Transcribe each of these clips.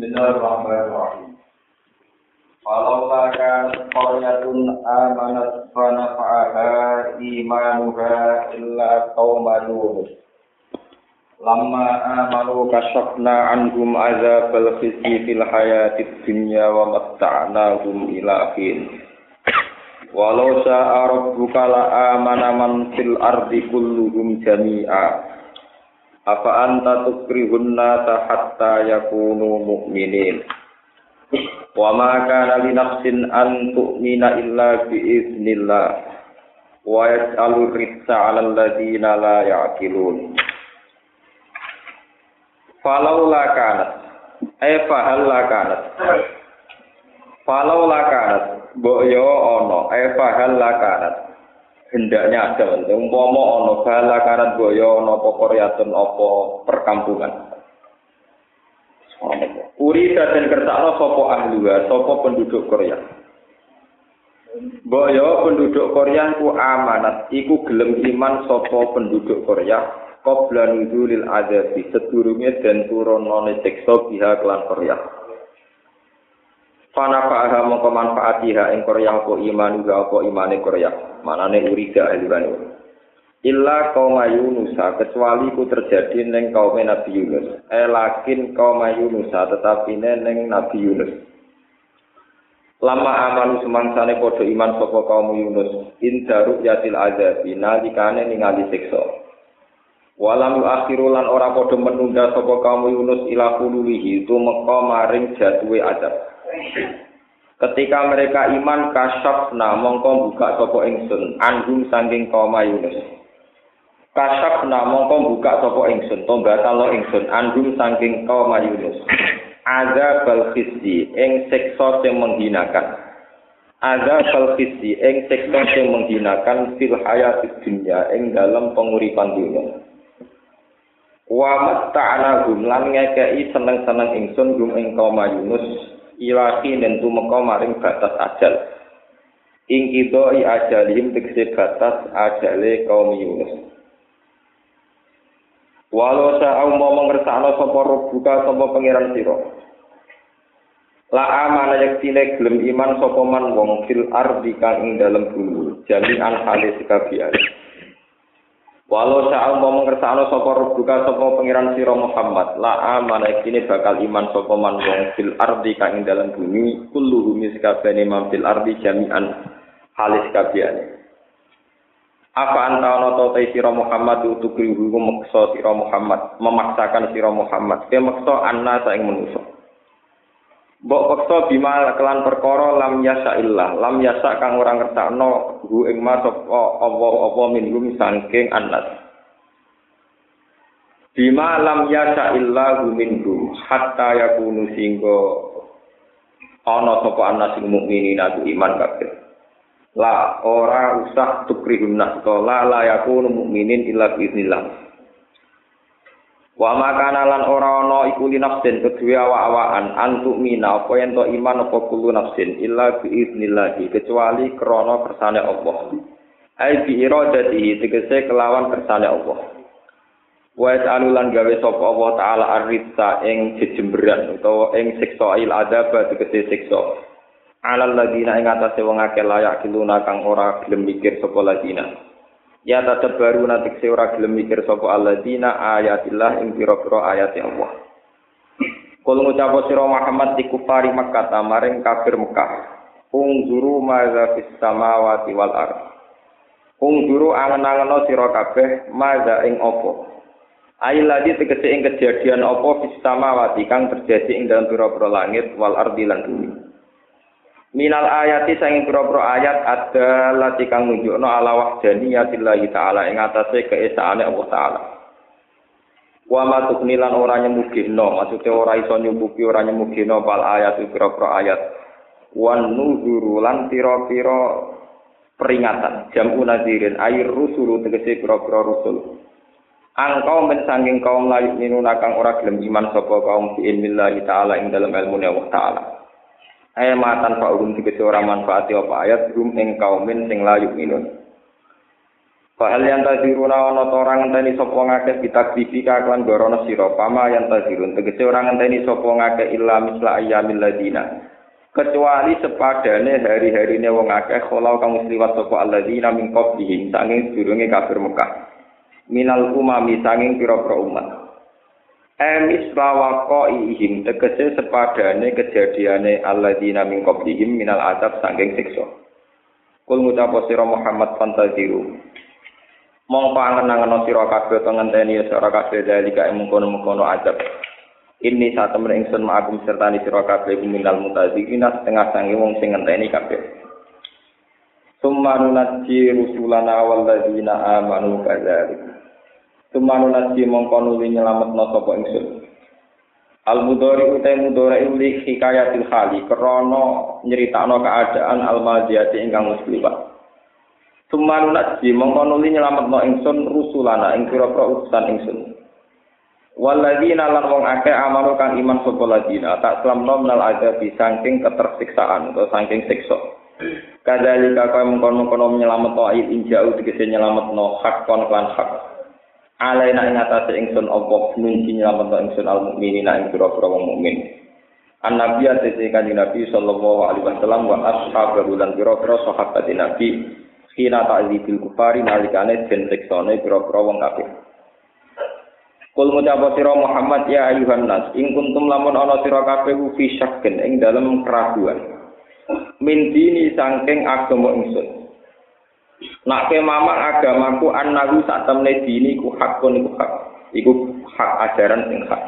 Bismillahirrahmanirrahim. Falaula kan qaryatun amanat fa nafa'aha imanuha illa qauma Yunus. Lamma amanu kasyafna anhum azabal khizi fil hayatid dunya wa matta'nahum ila hin. Walau sa'a rabbuka la amana man fil ardi kulluhum jami'a. Apa anta tukrihun nasa hatta yakunu mu'minin. Wa ma kana li nafsin an tu'mina illa bi iznillah. Wa yas'alu rizqa 'alal ladzina la ya'qilun. Falau la kanat. Eh fahal la kanat. Falau la kanat. Mbok yo ana. Eh fahal la kanat. Hendaknya ada. Umpama ana bala karat boyo ana apa koryatun apa perkampungan. Uri dan kersakno sapa ahliwa, sapa penduduk Korea. Boyo penduduk Korea ku amanat, iku gelem iman sapa penduduk Korea. Qabla nuzulil adabi sedurunge den turunane siksa biha kelan Korea. Fana fa'aha mongko manfaatiha ing Korea apa iman juga apa imane Korea. Manane urida ahliwan. Illa kaum Yunus kecuali ku terjadi neng kaum Nabi Yunus. Eh lakin kaum Yunus tetapi neng Nabi Yunus. Lama amanu semangsane padha iman sapa kaum Yunus indaru yatil azab nalikane ningali siksa. Walam akhiru lan ora padha menunda sapa kaum Yunus ila kululihi itu meka maring jatuhe azab. Ketika mereka iman kasyafna mongko buka sapa ingsun anhum sanging kaum Yunus. Kasyafna mongko buka sapa ingsun to batalo ingsun anhum sanging kaum Yunus. Azabal khizi ing siksa sing menghinakan. Azabal khizi ing siksa sing menghinakan fil hayatid dunya ing dalam penguripan dunia. Wa matta'na gum lan ngekei seneng-seneng ingsun gum ing kaum Yunus ilahi dan tumeka maring batas ajal. Ing kita i ajalihim tegese batas ajale kaum Yunus. Walau sa'au mau mengersakno sapa buka sapa pangeran sira. La amana yaktine gelem iman sapa man wong fil ardi kang ing dalem bumi, jami an halis kabiyan. Walau sa'a mau mengersakno sapa buka sapa pangeran sira Muhammad, la amana kini bakal iman sapa man wong fil ardi kang ing dalam bumi, kulluhum miskabane man fil ardi jami'an halis kabehane. Apa anta ana ta te sira Muhammad utukri meksa sira Muhammad, memaksakan sira Muhammad, ke meksa anna ing manusa. Mbok peksa bima kelan perkara lam yasa illah, lam yasa kang ora ngertakno hu ing ma sapa apa-apa minhum saking anas. Bima lam yasa illa hu minhum hatta yakunu singgo ana sapa anas sing mukminin aku iman kabeh. La ora usah tukrihun nas la la yakunu mukminin illa biiznillah. Wa makana lan ora ana iku li nafsin kedue awak-awakan antuk mina apa yen to iman apa kulo nafsin illa bi iznillah kecuali krana kersane Allah. Ai bi iradati tegese kelawan kersane Allah. Wa ta'alulan gawe sapa Allah taala arisa ing jejemberan utawa ing siksa il adab tegese siksa. Alal ladina ing atase wong akeh layak kiluna kang ora gelem mikir sapa ladina. Ya tetep baru nanti ora gelem mikir sapa alladzina ayatillah ing pira-pira ayat Allah. Kul ngucap sira Muhammad di kufari Makkah maring kafir Mekah. Ungzuru maza fis samawati wal ard. Ungzuru angen-angeno sira kabeh maza ing apa. Ail lagi tegese ing kejadian fis samawati kang terjadi ing dalam pira-pira langit wal ardi lan bumi. Minal ayati sanging pira-pira ayat ada lati kang nunjukno ala wahdaniyatillahi taala ing atase keesaane Allah taala. Wa ma tuknilan ora nyemugino, maksude ora iso nyubuki ora nyemugino bal ayat pira-pira ayat. Wan nuzuru lan pira-pira peringatan jamu nazirin air rusulu tegese pira-pira rusul. Angkau men sanging kaum layu minuna kang ora gelem iman sapa kaum bi ilmillahi taala ing dalam ilmu Allah taala. Ayat matan fa urum tegese ora manfaati apa ayat rum ing kaumin sing layu minun. Fahal yang taziruna ana ta ora ngenteni sapa ngakeh bitakdifi kaklan gorono sira? Pama yang tazirun tegese ora ngenteni sapa ngakeh illa misla ayyamil ladina. Kecuali sepadane hari-harine wong akeh kholau kang liwat sapa alladzina min qablihim sanging durunge kafir Mekah. Minal umami sanging pira-pira umat emis lawako ihim tegese sepadane kejadiane alladzina min qablihim minal adab sanging siksa. Kul ngucap sira Muhammad fantaziru. Mongko angen-angen sira kabeh to ngenteni sira kabeh dalika mengkono-mengkono adab ini saat temen ingsun ma'akum serta ni sira kabeh minal mutazikina setengah sangi wong sing ngenteni kabeh. Summa nunajji rusulana walladzina amanu kadzalik. Summa nunajji mongko nuli nyelametno sapa ingsun. Al mudhari utai mudhari li hikayatil hali krana nyeritakno keadaan al madiyati ingkang muslimat. Sumanun aji mongko nuli nyelametno ingsun rusulana ing pira-pira utusan ingsun. Waladina lan wong akeh amanu kang iman sapa ladina tak selamno menal adabi saking ketersiksaan atau saking siksa. Kadzalika kaya mengkono-kono nyelametno ayat injau tegese nyelametno hak kon lan hak. Alaina ing atase ingsun apa nunci nyelametno ingsun al mukminina ing pira-pira wong mukmin. An Nabi atase kanjeng Nabi sallallahu alaihi wasallam wa ashabahu lan pira-pira sahabat Nabi Kina ta'zibil kufari nalikane den siksane pira-pira wong kafir. Kul ngucap sira Muhammad ya ayuhan nas ing kuntum lamun ana sira kabeh fi syakken ing dalem keraguan. Min dini saking agama ingsun. Nak ke mama agamaku annahu sak temne dini ku hakun iku hak. Iku hak ajaran sing hak.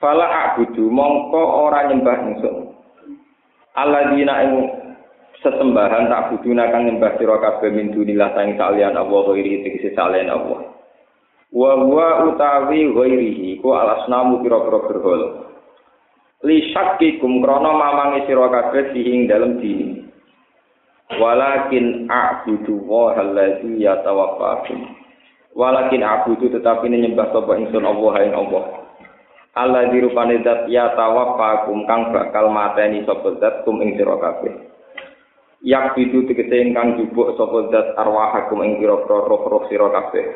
Fala abudu mongko ora nyembah ingsun. Alladzina ing sesembahan tak buduna kang nyembah sira kabeh min dunillah sang salian Allah ghairi tegese salian Allah. Wa huwa utawi ghairihi ku alasnamu pira-pira berhala. Li syakkikum krana mamangi sira kabeh sing dalem dini. Walakin a'budu wa allazi yatawaffakum. Walakin a'budu tetapi nyembah sapa ingsun Allah ing Allah. Allah dirupane zat ya tawaffakum kang bakal mateni sapa zat kum ing sira kabeh. yak bidu tegese ingkang jupuk sapa zat arwahakum ing pira-pira roh-roh sira kabeh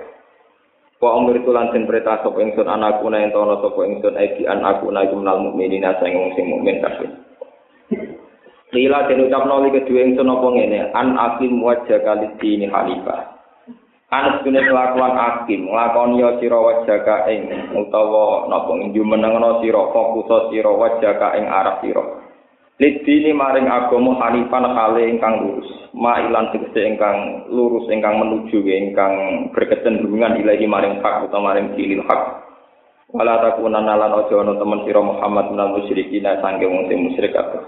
wa umur tulan den perintah sapa ingsun anakku nang tono sapa ingsun iki an aku nang minal mukminina sing wong sing mukmin Lila den ucapno li kedue ingsun apa ngene an akim wajah kali dini halifah An sedune kelakuan akim nglakoni ya sira wajaka ing utawa napa ing jumenengno sira fokus sira wajaka ing arah sira Lidini maring agama hanifan kale ingkang lurus. Mailan tegese ingkang lurus ingkang menuju ingkang berkecenderungan ilahi maring hak utawa maring dilil hak. Wala takunan lan aja ana temen sira Muhammad minal musyrikin sangge wong sing musyrik kabeh.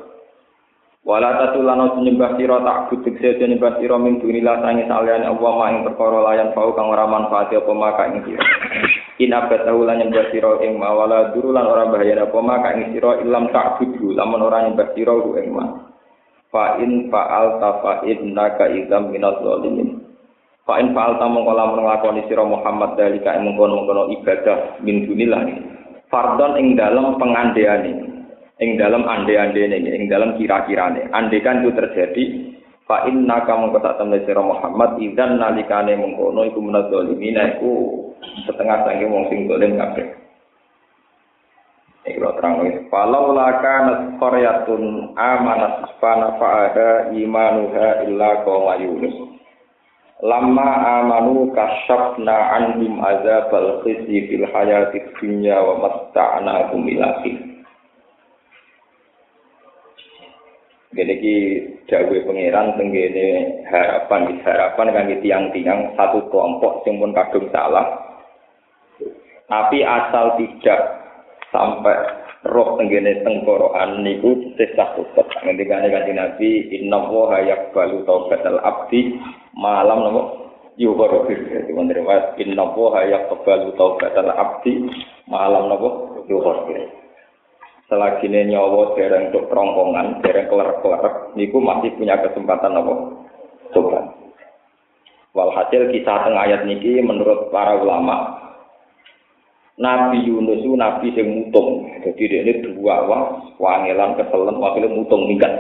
Wala tatulan nyembah sira tak kudu tegese nyembah sira min dunillah sange saliyane Allah maing perkara layan pau kang ora manfaat apa maka ing sira. inabat lan nyembah sira ing mawala duru lan ora bahaya apa maka ing sira ilam tak budu lamun ora nyembah sira ku ing ma. Fa in fa'al ta fa innaka idzam minaz zalimin. Fa in fa'al ta mongko lamun nglakoni sira Muhammad dalika ing mengkono-mengkono ibadah min dunillah fardon ing dalam pengandeane ing dalam ande-andene ing dalam kira-kirane andekan itu terjadi fa inna ka mongko sak temne sira Muhammad idzan nalikane mengkono iku menadzalimina iku setengah saking wong sing dolim kabeh. Lo terang wis falau laka nasqaryatun amanat fana fa'ada imanuha illa qauma yunus. Lamma amanu kasyafna anhum azabal khizi fil hayati dunya wa matta'nahum ila Gini ki dawe pangeran tenggene harapan harapan kangge tiang-tiang satu kelompok sing pun kadung salah. Tapi asal tidak sampai roh tenggene tengkorokan niku sesah tobat. Ngendikane kanjeng Nabi inna wa yaqbalu taubatal abdi malam nopo yuhur jadi menerima inna wa yaqbalu taubatal abdi malam nopo yuhur selagi ini nyawa dereng untuk kerongkongan, dereng keler-keler, niku masih punya kesempatan apa? Coba. Walhasil kisah tengah ayat niki menurut para ulama Nabi Yunus itu nabi yang mutung. Jadi ini dua wah, wangelan keselen, wakilnya mutung minggat.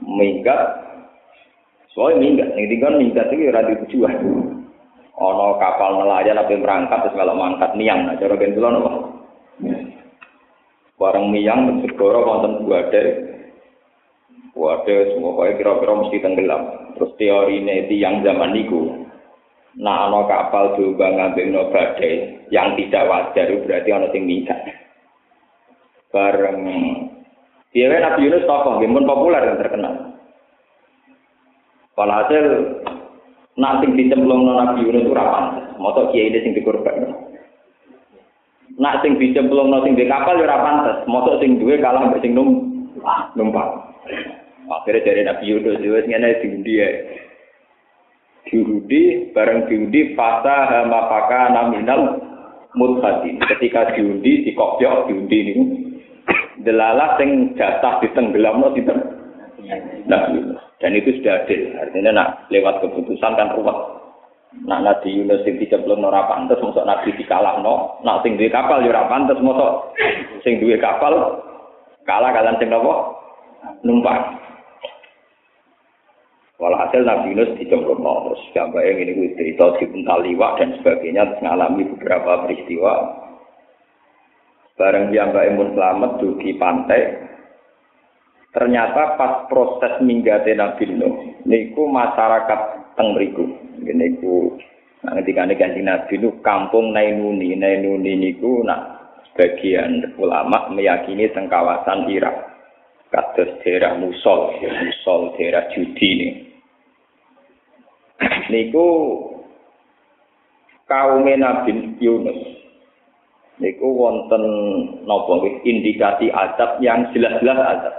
Minggat Soalnya minggat, yang tinggal minggat itu ya di tujuan. Ono kapal nelayan apa berangkat terus kalau mangkat niang, nah cara gentulan apa? Barang miang segoro konten buade, buade semua kayak kira-kira mesti tenggelam. Terus teori ini tiang zaman niku, nah ono kapal juga ngambil no badai yang tidak wajar berarti ono sing minggat. Bareng Dia Nabi Yunus tokoh, pun populer dan terkenal. Walhasil nak sing dicemplung Nabi Yunus ora pantes. Moto kiai ini sing dikorban. Nak sing dicemplung sing di kapal ora pantes. Sing duwe kalah mbek sing num numpak. Akhirnya dari Nabi Yunus wis ngene diundi ya. Diundi bareng diundi fasa hama paka naminal mutfati. Ketika diundi dikokyok diundi ini. Delalah sing jatah ditenggelamno sinten? Nabi Yunus. Dan itu sudah adil. Artinya nak lewat keputusan kan ruwet. Nak Nabi Yunus sing dicemplung ora pantes, mosok Nabi no. Nak sing duwe kapal ya ora pantes, mosok sing duwe kapal kalah kalian sing numpang. Walhasil Nabi Yunus dicemplung terus gambar yang ini cerita di liwak dan sebagainya mengalami beberapa peristiwa. Bareng dia Mbak Emun selamat di pantai, Ternyata pas proses minggate Nabi Nuh, niku masyarakat teng. Niku nah, ketika ganti Nabi Nuh kampung Nainuni, Nainuni niku nah sebagian ulama meyakini teng kawasan Irak. Kados daerah Musol, Musol daerah Judi ini. Niku kaum Nabi Yunus niku wonten napa indikasi adab yang jelas-jelas adab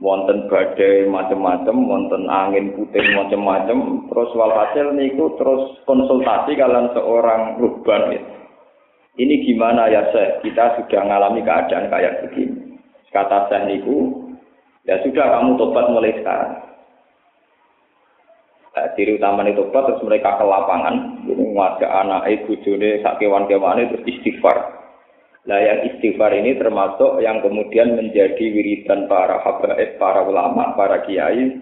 wonten badai macam-macam, wonten angin putih macam-macam, terus walhasil niku terus konsultasi kalian seorang ruhban ya. Ini gimana ya saya? Kita sudah mengalami keadaan kayak begini. Kata saya niku, ya sudah kamu tobat mulai sekarang. Nah, ciri utama itu tobat terus mereka ke lapangan, ngajak anak ibu jone sak kewan-kewan terus istighfar. Nah yang istighfar ini termasuk yang kemudian menjadi wiridan para habaib, para ulama, para kiai.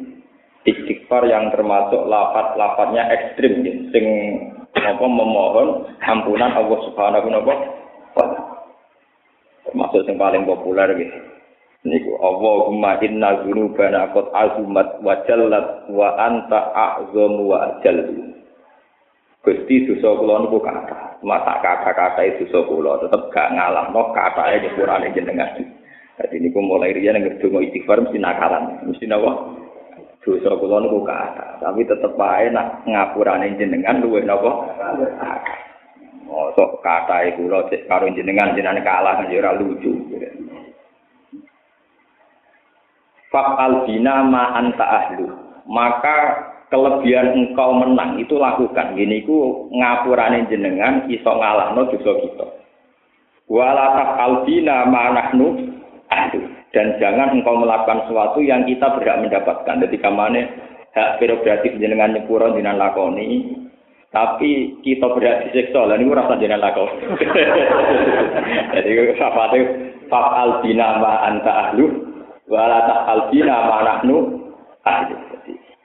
Istighfar yang termasuk lafat-lafatnya ekstrim, ya. sing apa memohon ampunan Allah Subhanahu wa taala. Termasuk yang paling populer gitu. Niku Allahumma inna dzunubana qad azumat wa jallat wa anta a'zamu wa ajallu. Gusti dosa kula niku kata. Masa kata-kata itu dosa kula tetep gak ngalahno katane nyepurane jenengan. Jadi niku mulai riyen nek donga istighfar mesti nakalan. Mesti napa? Dosa kula niku kata. Tapi tetep wae nak ngapurane jenengan luwih napa? Mosok kata iku kula cek karo jenengan jenengan kalah ora lucu. Fa'al bina ma anta ahlu. Maka kelebihan engkau menang itu lakukan. Gini ku ngapurane jenengan iso ngalahno dosa kita. Wala taqalbina ma nahnu aduh dan jangan engkau melakukan sesuatu yang kita berhak mendapatkan. Ketika mana hak prerogatif jenengan nyepuro jenengan lakoni, tapi kita berhak disiksa. Lah niku rasa jenengan lakoni. Jadi itu fa'al bina ma anta ahlu wala taqal bina.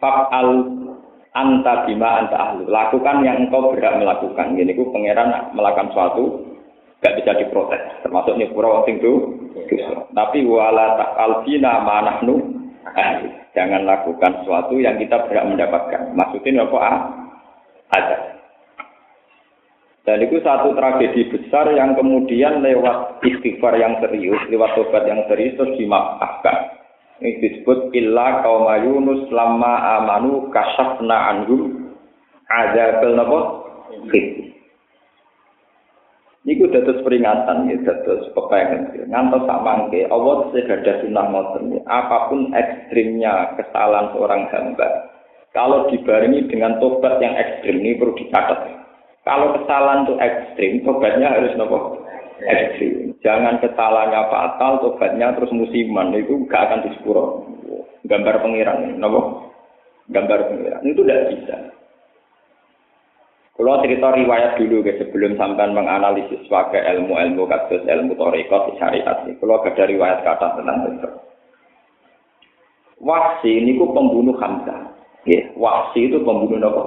Fa'al anta bima anta ahlu. Lakukan yang engkau berhak melakukan. Ini ku pangeran melakukan sesuatu gak bisa diprotes. Termasuk nyepura wong itu. Tapi wala ta'al bina ma nahnu ahlu. Jangan lakukan sesuatu yang kita berhak mendapatkan. Maksudnya apa? Ah? Ada. Dan itu satu tragedi besar yang kemudian lewat istighfar yang serius, lewat tobat yang serius terus dimaafkan. Ini disebut illa kaum Yunus lama amanu kasafna anhum. Adzabal napa? Niku dados peringatan ya dados pepengen ngantos sak mangke Allah segadah sunah ngoten apa pun ekstrimnya kesalahan seorang hamba kalau dibarengi dengan tobat yang ekstrim ini perlu dicatat. Kalau kesalahan itu ekstrim tobatnya harus nopo ekstrim. Jangan kesalahannya fatal, tobatnya terus musiman. Itu gak akan disepuro. Gambar pengiran. Nopo? Gambar pengiran. Itu tidak bisa. Kalau cerita riwayat dulu ke sebelum sampai menganalisis pakai ilmu-ilmu kasus ilmu toriko syariat ini. Kalau ada riwayat kata tentang itu. Wahsi ini ku pembunuh Hamzah. Nggih, Wahsi itu pembunuh apa?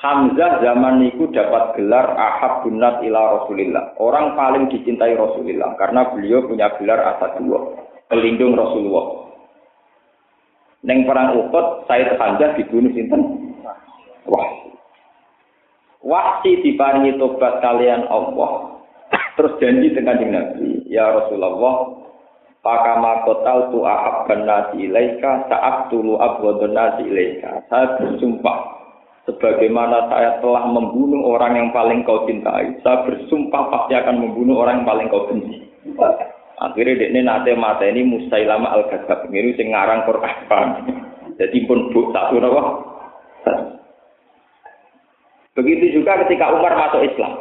Hamzah zaman itu dapat gelar Ahab Bunat ila Rasulillah. Orang paling dicintai Rasulullah karena beliau punya gelar Asadullah, pelindung Rasulullah. Neng perang Uhud, Said Hamzah dibunuh sinten? Wahsi. Wahsi diparingi tobat kalian Allah. Terus janji dengan Nabi, ya Rasulullah, Pakama kotal tu ahab nasi ilaika saat tulu abwadun nasi ilaika. Saya bersumpah sebagaimana saya telah membunuh orang yang paling kau cintai, saya bersumpah pasti akan membunuh orang yang paling kau benci. Akhirnya dia ini nate mata ini Musailama al Ghazab, ini sing ngarang Quran. Jadi pun bu satu nawa. Begitu juga ketika Umar masuk Islam.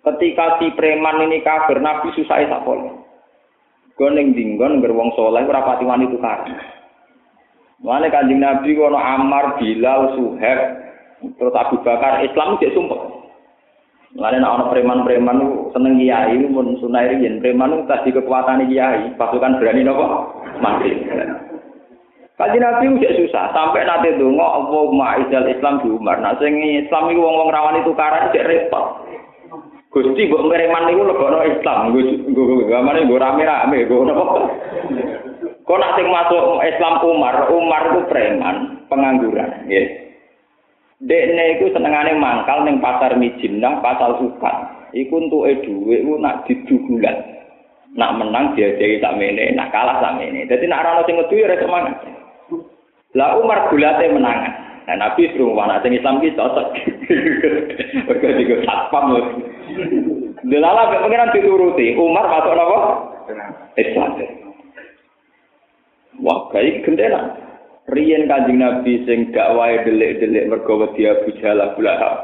Ketika si preman ini kafir, Nabi susah tak boleh. Goneng dinggon gerwong soleh, rapati wani tukar. Mana kanjeng Nabi kono Ammar, Bilal, Suhaib, Terus Abu Bakar Islam itu sumpah. Mulane nek ana preman-preman itu seneng kiai mun sunai riyen preman itu tadi kekuatan kiai, pasukan berani nopo? Mati. Kaji Nabi udah susah, sampai nanti dongo Allah izal Islam di Umar. Nah, sing Islam itu wong-wong rawan itu karan cek repot. Gusti mbok preman niku lebono Islam, nggo gamane nggo rame-rame, nggo nopo? Kok sing masuk Islam Umar, Umar itu preman, pengangguran. Dekne iku senengane mangkal ning pasar Mijinah, pasal Ukat. Iku entuke dhuwit ku nak didugulan. Nak menang diajari tak mene, nak kalah tak mene. Dadi nak ora ono sing ngedu ya semangat. Lah Umar gulate menangan. Nah, Nabi suruh mana sing Islam ki cocok. Mergo digo satpam. Delala pengiran dituruti, Umar masuk napa? Islam. Wah, kayak gendera. Riyen Kanjeng Nabi sing gak wae delik-delik mergo wedi Abu Jahal Abu Lahab.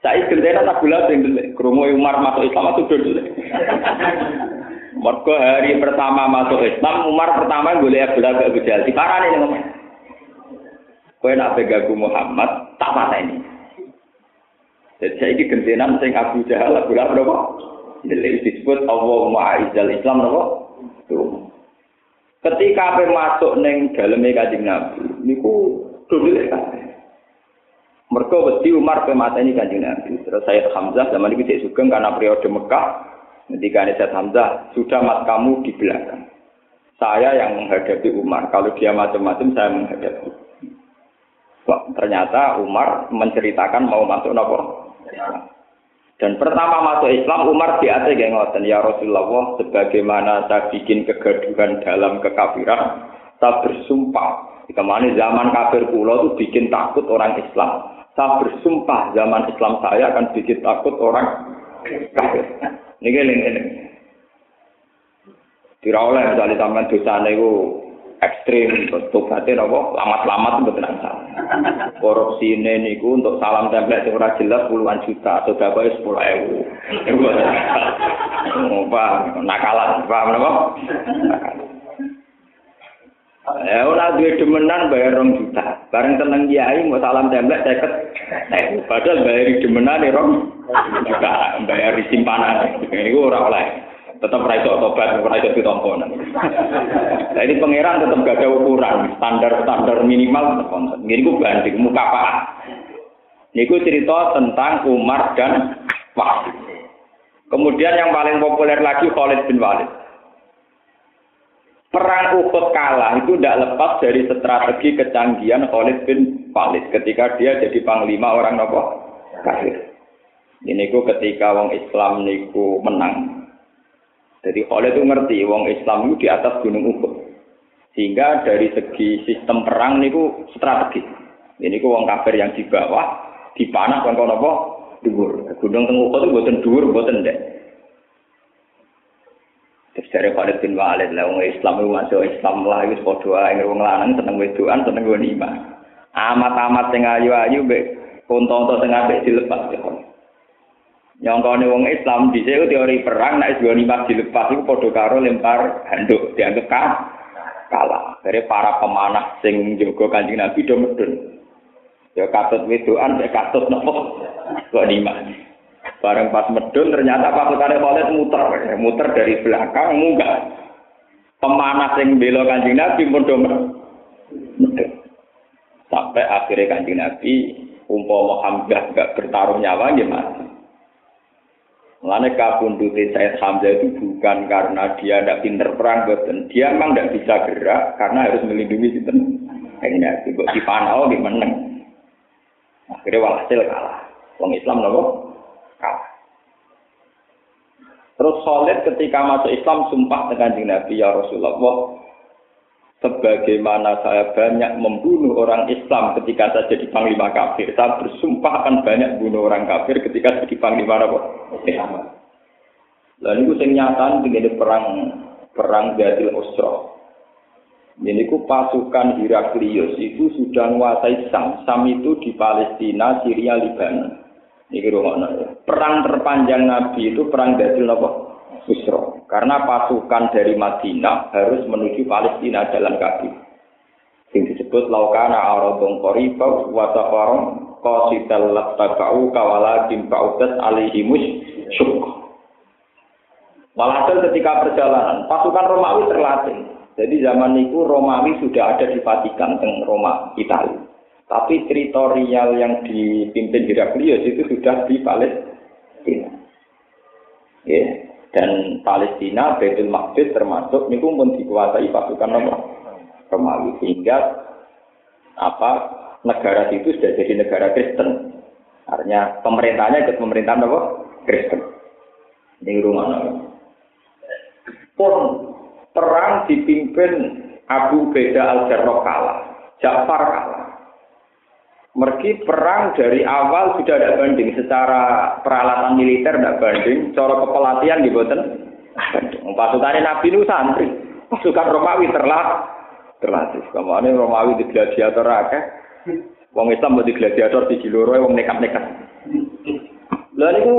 Saiki gendera Abu Lahab sing delik, krungu Umar masuk Islam atau delik. Mergo hari pertama masuk Islam, Umar pertama golek Abu Lahab Abu Jahal. Diparani ning ngomong. Kowe nak pegaku Muhammad, tak pateni. Jadi saya ini gentenan sing Abu Jahal Abu Lahab berapa? Delik disebut Allahumma aizal Islam berapa? Ketika apa masuk neng dalamnya kanjeng Nabi, niku dulu kabeh. Mereka wedi Umar pe ini kanjeng Nabi. Terus saya Hamzah zaman itu tidak sugeng karena periode Mekah. Ketika Sayyid Hamzah sudah mat kamu di belakang. Saya yang menghadapi Umar. Kalau dia macam-macam saya menghadapi. Wah, ternyata Umar menceritakan mau masuk nopo. Dan pertama masuk Islam Umar di atas ngoten ya Rasulullah sebagaimana saya bikin kegaduhan dalam kekafiran saya bersumpah. Ke mana zaman kafir pulau itu bikin takut orang Islam. Saya bersumpah zaman Islam saya akan bikin takut orang kafir. Ini ini tidak oleh misalnya zaman dosa itu ekstrim tobatnya apa? Lamat-lamat betul korupsi ini niku untuk salam template yang jelas puluhan juta atau berapa sepuluh ewu. Apa nakalan paham apa Ya ora duwe demenan bayar rong juta. Bareng tenang kiai mau salam template seket. Padahal bayar demenan rong juta, bayar simpanan. Iku ora oleh tetap raiso otobat, raiso ditompo. Nah ini pangeran tetap gak ada ukuran, standar-standar minimal tetap konsen. Ini gue banding, muka apa? Ini gue cerita tentang Umar dan Wahid. Kemudian yang paling populer lagi Khalid bin Walid. Perang Uhud kalah itu tidak lepas dari strategi kecanggihan Khalid bin Walid ketika dia jadi panglima orang nopo. Ini ku ketika wong Islam niku menang, jadi Khalid itu ngerti wong Islam itu di atas gunung Uhud. Sehingga dari segi sistem perang niku strategi. Ini ku wong kafir yang di bawah dipanah kan kono apa? Dhuwur. Gunung teng Uhud itu mboten dhuwur, mboten ndek. Terus dari Khalid bin Walid lah wong Islam itu masuk Islam lah itu padha ae wong lanang seneng wedoan seneng nima. Amat-amat sing ayu-ayu mbek konto-konto sing apik dilepas ya. Nyongkone wong Islam di sini teori perang nek dua lima dilepas itu podo karo lempar handuk dianggap kah kalah. Dari para pemanah sing jogo kanjeng Nabi do medun. Ya katut wedoan ya katut nopo. Lima? Bareng pas medun ternyata pasukan Khalid muter. Muter dari belakang munggah. Pemanah sing bela kanjeng Nabi do medun. Sampai akhirnya kanjeng Nabi, umpama Hamzah nggak bertaruh nyawa, ya mati. Mulane kabundutin Said Hamzah itu bukan karena dia tidak pinter perang, betul. Dia memang tidak bisa gerak karena harus melindungi itu. Hanya itu di panau di meneng. Akhirnya walhasil kalah. Wong Islam nopo kalah. Terus solid ketika masuk Islam sumpah dengan Nabi ya Rasulullah. Sebagaimana saya banyak membunuh orang Islam ketika saya jadi panglima kafir, saya bersumpah akan banyak bunuh orang kafir ketika jadi panglima apa? Islam. Lalu itu sing nyata begini perang perang Jadil Usra. Ini ku pasukan Heraklius itu sudah menguasai Sam. Sam itu di Palestina, Syria, Libanon. Ini rumah Perang terpanjang Nabi itu perang Jadil apa? Usra. Karena pasukan dari Madinah harus menuju Palestina jalan kaki. Yang disebut laukana aradun qariba wa safaron qasidal lattaba'u kawalakin ba'udat alihimus syuk. Walhasil ketika perjalanan, pasukan Romawi terlatih. Jadi zaman itu Romawi sudah ada di Vatikan, teng Roma, Italia. Tapi teritorial yang dipimpin Heraklius itu sudah di Palestina. Yeah. Dan Palestina, Baitul Maqdis termasuk ini pun dikuasai pasukan Romawi sehingga apa negara itu sudah jadi negara Kristen. Artinya pemerintahnya ikut pemerintahan apa? Kristen. Ini rumah Pun perang dipimpin Abu Beda al-Jarrah kalah. Ja'far kalah. Mergi perang dari awal sudah ada banding secara peralatan militer tidak banding, cara kepelatihan di boten Pasukan Nabi nu santri, pasukan Romawi terlah terlatih. Ke mana Romawi di gladiator akeh, wong Islam di gladiator di Jiloro, wong nekat-nekat. Lalu itu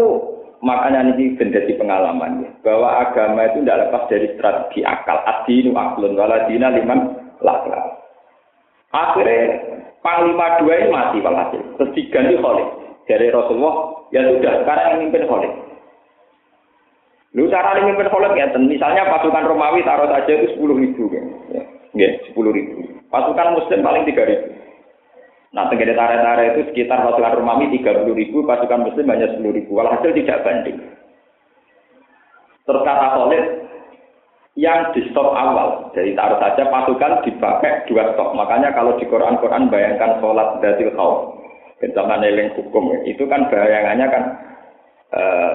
makanya ini menjadi pengalaman ya, bahwa agama itu tidak lepas dari strategi akal. Adinu aklun waladina liman lakla. Akhirnya Panglima dua ini mati walhasil. Terus diganti Khalid. Dari Rasulullah, ya sudah, sekarang yang mimpin Khalid. Lu cara yang mimpin Khalid ya, misalnya pasukan Romawi taruh saja itu sepuluh ribu. Ya, ya sepuluh ribu. Pasukan Muslim paling tiga ribu. Nah, tenggara tara-tara itu sekitar pasukan Romawi tiga puluh ribu, pasukan Muslim hanya sepuluh ribu. Walhasil tidak banding. Terus kata Khalid, yang di stop awal. Jadi taruh saja pasukan dipakai dua stop. Makanya kalau di Quran-Quran bayangkan sholat datil khauf. Zaman eling hukum itu kan bayangannya kan uh,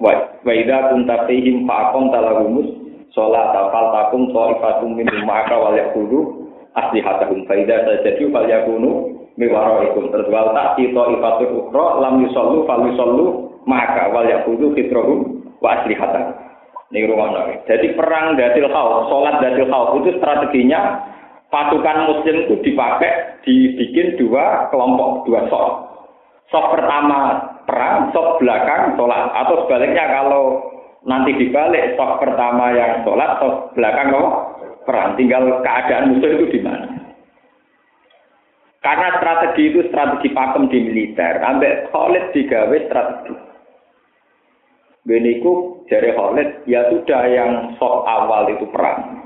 wa idza kunta fihim faqam talahumus sholat fal takum ta'ifatum min ma'aka wal yaqulu aslihatahum fa idza sajadu fal yakunu miwaraikum terus wal ta'ti ta'ifatul ukhra lam yusallu fal yusallu ma'aka wal yaqulu fitrahum wa aslihatahum ini rumah Jadi perang datil khauf, sholat datil khauf itu strateginya pasukan muslim itu dipakai, dibikin dua kelompok, dua sok. Sok pertama perang, sok belakang sholat. Atau sebaliknya kalau nanti dibalik, sok pertama yang sholat, sok belakang kok perang. Tinggal keadaan musuh itu di mana. Karena strategi itu strategi pakem di militer. Ambek Khalid digawe strategi. Beniku jari Khalid, ya sudah yang sok awal itu perang.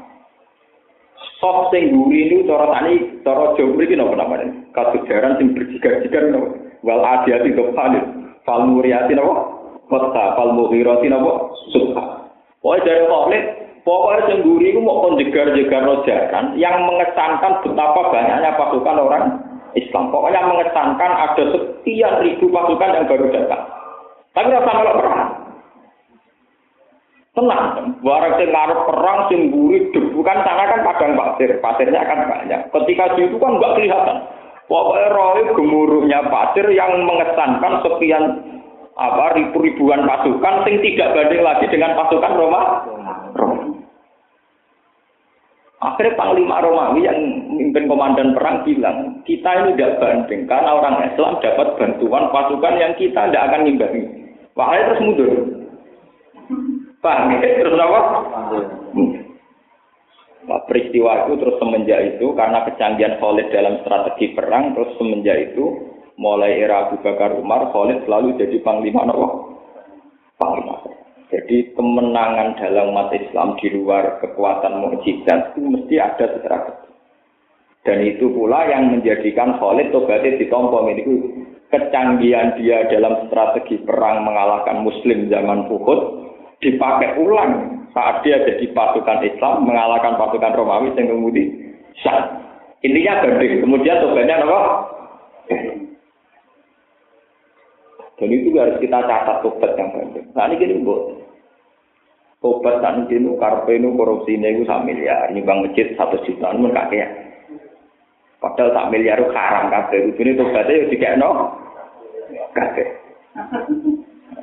Sok sing guri itu cara tani, cara jauh ini apa namanya? Kasujaran sing berjigar-jigar no. Wal adiati Khalid, fal muriati no. Kota fal mughirati no. Subha. Pokoknya jari Khalid, pokoknya sing guri itu mau konjegar-jegar rojakan yang mengesankan betapa banyaknya pasukan orang Islam. Pokoknya mengesankan ada sekian ribu pasukan yang baru datang. Tapi rasa malah perang. Tenang, barang sing ngarep perang sing buri debu kan sana kan padang pasir, pasirnya kan banyak. Ketika itu kan nggak kelihatan. Pokoknya roh gemuruhnya pasir yang mengesankan sekian apa ribu-ribuan pasukan sing tidak banding lagi dengan pasukan Roma. Akhirnya Panglima Romawi yang memimpin komandan perang bilang, kita ini tidak banding karena orang Islam dapat bantuan pasukan yang kita tidak akan ngimbangi. Wahai terus mundur. Paham ya? Terus apa? Nah, peristiwa itu terus semenjak itu karena kecanggihan Khalid dalam strategi perang terus semenjak itu mulai era Abu Bakar Umar Khalid selalu jadi panglima apa? Panglima. Jadi kemenangan dalam umat Islam di luar kekuatan mukjizat itu mesti ada strategi. Dan itu pula yang menjadikan Khalid tobatnya ditompo itu kecanggihan dia dalam strategi perang mengalahkan Muslim zaman Uhud dipakai ulang saat dia jadi pasukan Islam mengalahkan pasukan Romawi yang kemudian sah. Intinya banding. Kemudian tobatnya apa? Dan itu harus kita catat tobat yang banding. Nah ini gini bu, tobat kan ini karpe ini korupsi ini itu miliar, ini masjid satu juta, ini kakek Padahal tak miliar itu haram kabeh. Ujune tobatnya ya dikekno kabeh.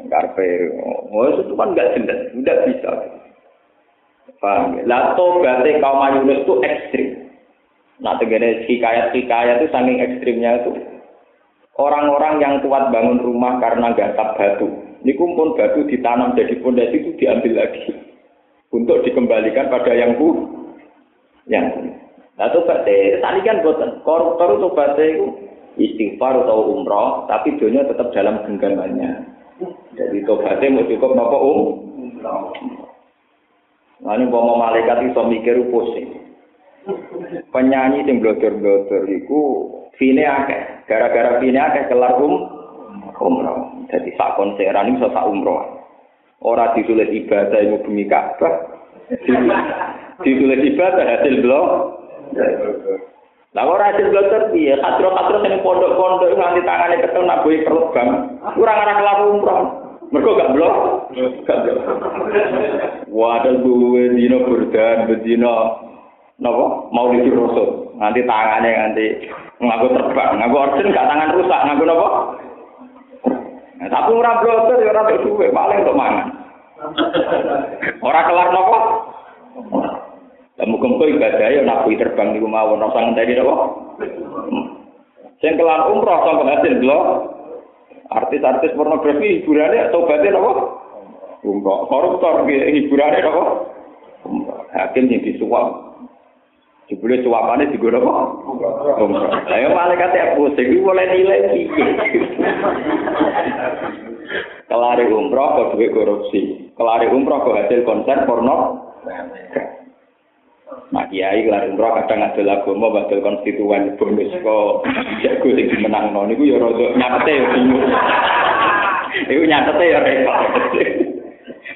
Karpe, oh itu kan nggak jelas, nggak bisa. Paham ya? Lah tobatnya kaum Yunus itu ekstrim. Nah, tegene hikayat-hikayat itu saking ekstrimnya itu orang-orang yang kuat bangun rumah karena gasap batu. Ini kumpul batu ditanam jadi pondasi itu diambil lagi untuk dikembalikan pada yang ku yang Nah, tobatnya, tadi kan buatan. Koruptor tobatnya itu istighfar atau umroh, tapi dunia tetap dalam genggamannya. Jadi tobatnya mau cukup nopo um. Nah, ini mau malaikat itu mikir pusing. Penyanyi yang blotor-blotor itu fine akeh. Gara-gara fine akeh kelar um umroh. Jadi sak konseran ini sak umroh. Orang ditulis ibadah yang bumi Ka'bah. Ditulis ibadah hasil blok. Lah ora hasil bloter piye? Katro-katro sing pondok-pondok nganti tangane ketemu nak boy bang. Ora ngarah kelar umroh. Mergo gak blok. Gak blok. Wadah gue dino berdan, bedino napa mau di rasul. Nanti tangane nganti ngaku terbang, ngaku orden gak tangan rusak, ngaku napa? Nah, tapi ora bloter ya ora duwe, paling untuk mangan. Ora kelar napa? Muga-muga ibadah ya nabi terbang niku mawon ora usah ngenteni napa. Sing kelar umroh sampe hasil lho. Artis-artis pornografi hiburane tobaté napa? Umroh. Koruptor hiburane napa? Hakim sing disuap. Jebule suapane digono apa? Umroh. Lah malaikat ya pusing iki mulai nilai piye? Kelari umroh kok duwe korupsi. Kelari umroh kok hasil konser porno. Nah kiai kelar umroh kadang ada agama badal konstituen bonus kok jago sing menang no niku ya rada nyatete ya bingung. Iku nyatete ya repot.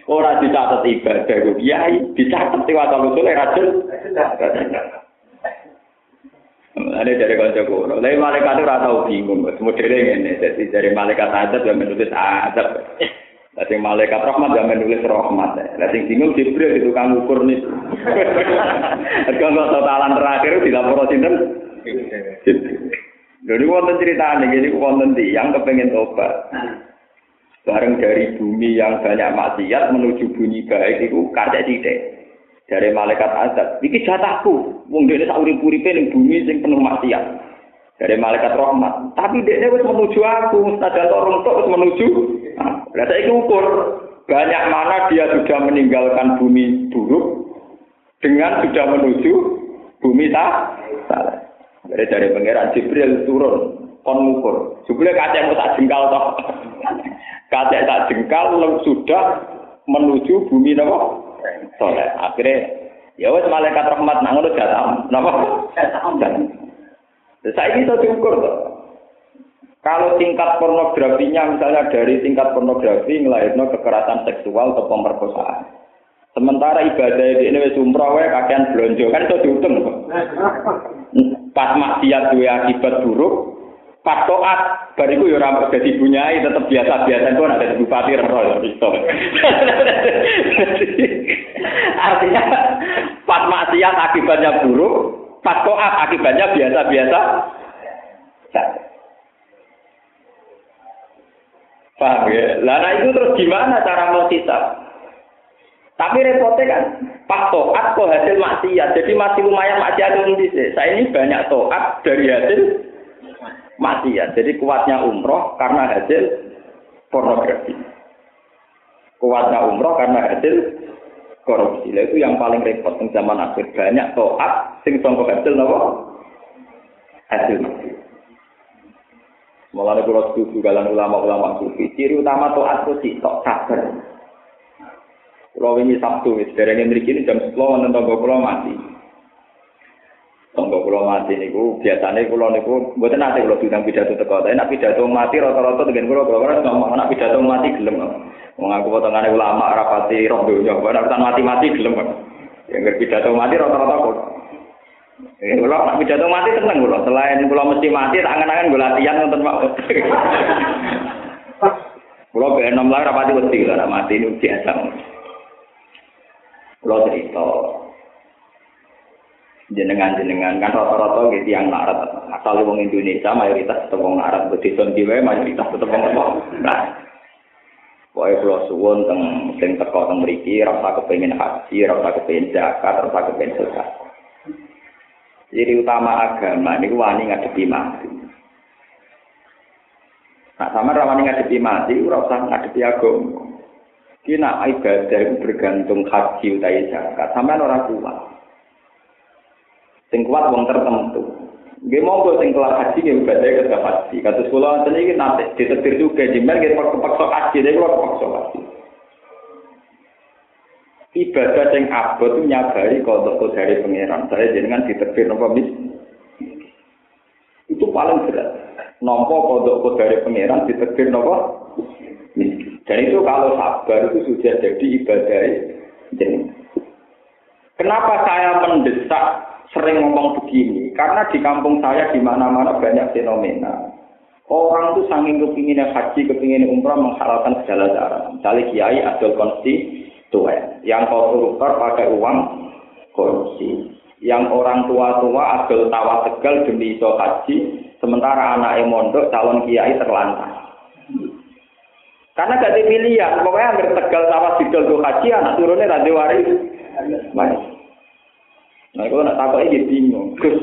Ora dicatet ibadah ku kiai, dicatet waktu usul racun. Ada dari kanca kuno. Lain malaikat itu rata bingung. Modelnya ini. Jadi dari malaikat adab yang menulis adab. Lah malaikat rahmat ya menulis rahmat. Lah sing bingung Jibril itu tukang ukur nih. Kalau totalan terakhir dilapor sinten? Jadi wonten ceritanya gini wonten yang kepengen tobat. Bareng dari bumi yang banyak maksiat menuju bumi baik itu kaca tidak. Dari malaikat azab, iki jatahku. Wong dene sak urip-uripe ning bumi sing penuh maksiat. Dari malaikat rahmat. Tapi dia wis menuju aku, saja orang tok menuju Nah, saya ukur banyak mana dia sudah meninggalkan bumi buruk dengan sudah menuju bumi tak salah. Dari dari pangeran Jibril turun kon ngukur. Jibril mau tak jengkal toh. kaca tak jengkal sudah menuju bumi nopo soleh. Akhirnya ya wes malaikat rahmat nang ngono jatah napa? Saya ini saya ukur toh. Kalau tingkat pornografinya misalnya dari tingkat pornografi ngelahirno kekerasan seksual atau pemerkosaan. Sementara ibadah di ini wis umroh wae kakean blonjo kan itu diutung. Pas maksiat duwe akibat buruk, pas toat bariku ya ora dadi bunyai tetep biasa-biasa itu ada di bupati roh itu. Artinya pas maksiat akibatnya buruk, pas toat akibatnya biasa-biasa. Paham ya? Lah nah itu terus gimana cara mau hisab? Tapi repotnya kan, pas toat kok hasil maksiat, jadi masih lumayan maksiat itu Saya ini banyak toat dari hasil maksiat. Jadi kuatnya umroh karena hasil pornografi. Kuatnya umroh karena hasil korupsi. Nah, itu yang paling repot di zaman akhir. Banyak toat, sing songkok hasil nopo? Hasil maksiat. Mulane kula setuju kalian ulama-ulama sufi. Ciri utama taat itu tok sabar. Kalau ini Sabtu, derenge mriki ini jam 10 wonten tangga kula mati. Tonggo kula mati niku biasane kula niku mboten nate kula diundang pidato teko. Tapi nek pidato mati rata-rata dengan kula kula ora ngomong nek pidato mati gelem. Wong aku potongane ulama rapati roh donya, nek mati-mati gelem. Yang pidato mati rata-rata kula. Eh, kula nek pidato mati tenang kula. Selain kula mesti mati, tak angen-angen kula latihan nonton Pak. Kula be enom lah rapati wedi kula mati ini biasa. Kula cerita jenengan-jenengan kan rata-rata gitu yang narat asal wong Indonesia mayoritas tetap wong narat berdesa jiwa mayoritas tetap wong nah Pokoknya kalau suwon teng sing teko teng mriki rasa kepengin haji, rasa kepengin zakat, rasa kepengin sedekah. Jadi utama agama ini wani ngadepi mati. Nah, sama rawani ngadepi mati, ora usah ngadepi agama. Kina ibadah itu bergantung haji utawi zakat, sampean ora kuat. sing kuat wong tertentu. Nggih monggo sing kelas haji nggih ibadah ke haji. Kados kula wonten iki nate ditetir juga jimbel nggih kepaksa haji nek kula kepaksa haji. Ibadah sing abot nyabari kodok dari pangeran. Saya jenengan ditetir napa mis? Itu paling berat. Nompo kodok dari pangeran ditetir napa? Dan itu kalau sabar itu sudah jadi ibadah jenengan. Kenapa saya mendesak sering ngomong begini karena di kampung saya di mana-mana banyak fenomena orang tuh saking kepinginnya haji kepinginnya umrah menghalalkan segala cara misalnya kiai adol konstituen yang koruptor pakai uang korupsi yang orang tua-tua adol tawa tegal demi iso haji sementara anak mondok calon kiai terlantar karena gak pilihan pokoknya hampir tegal tawa didol haji anak turunnya radio waris Nah, kalau nak takut ini bingung. Gus,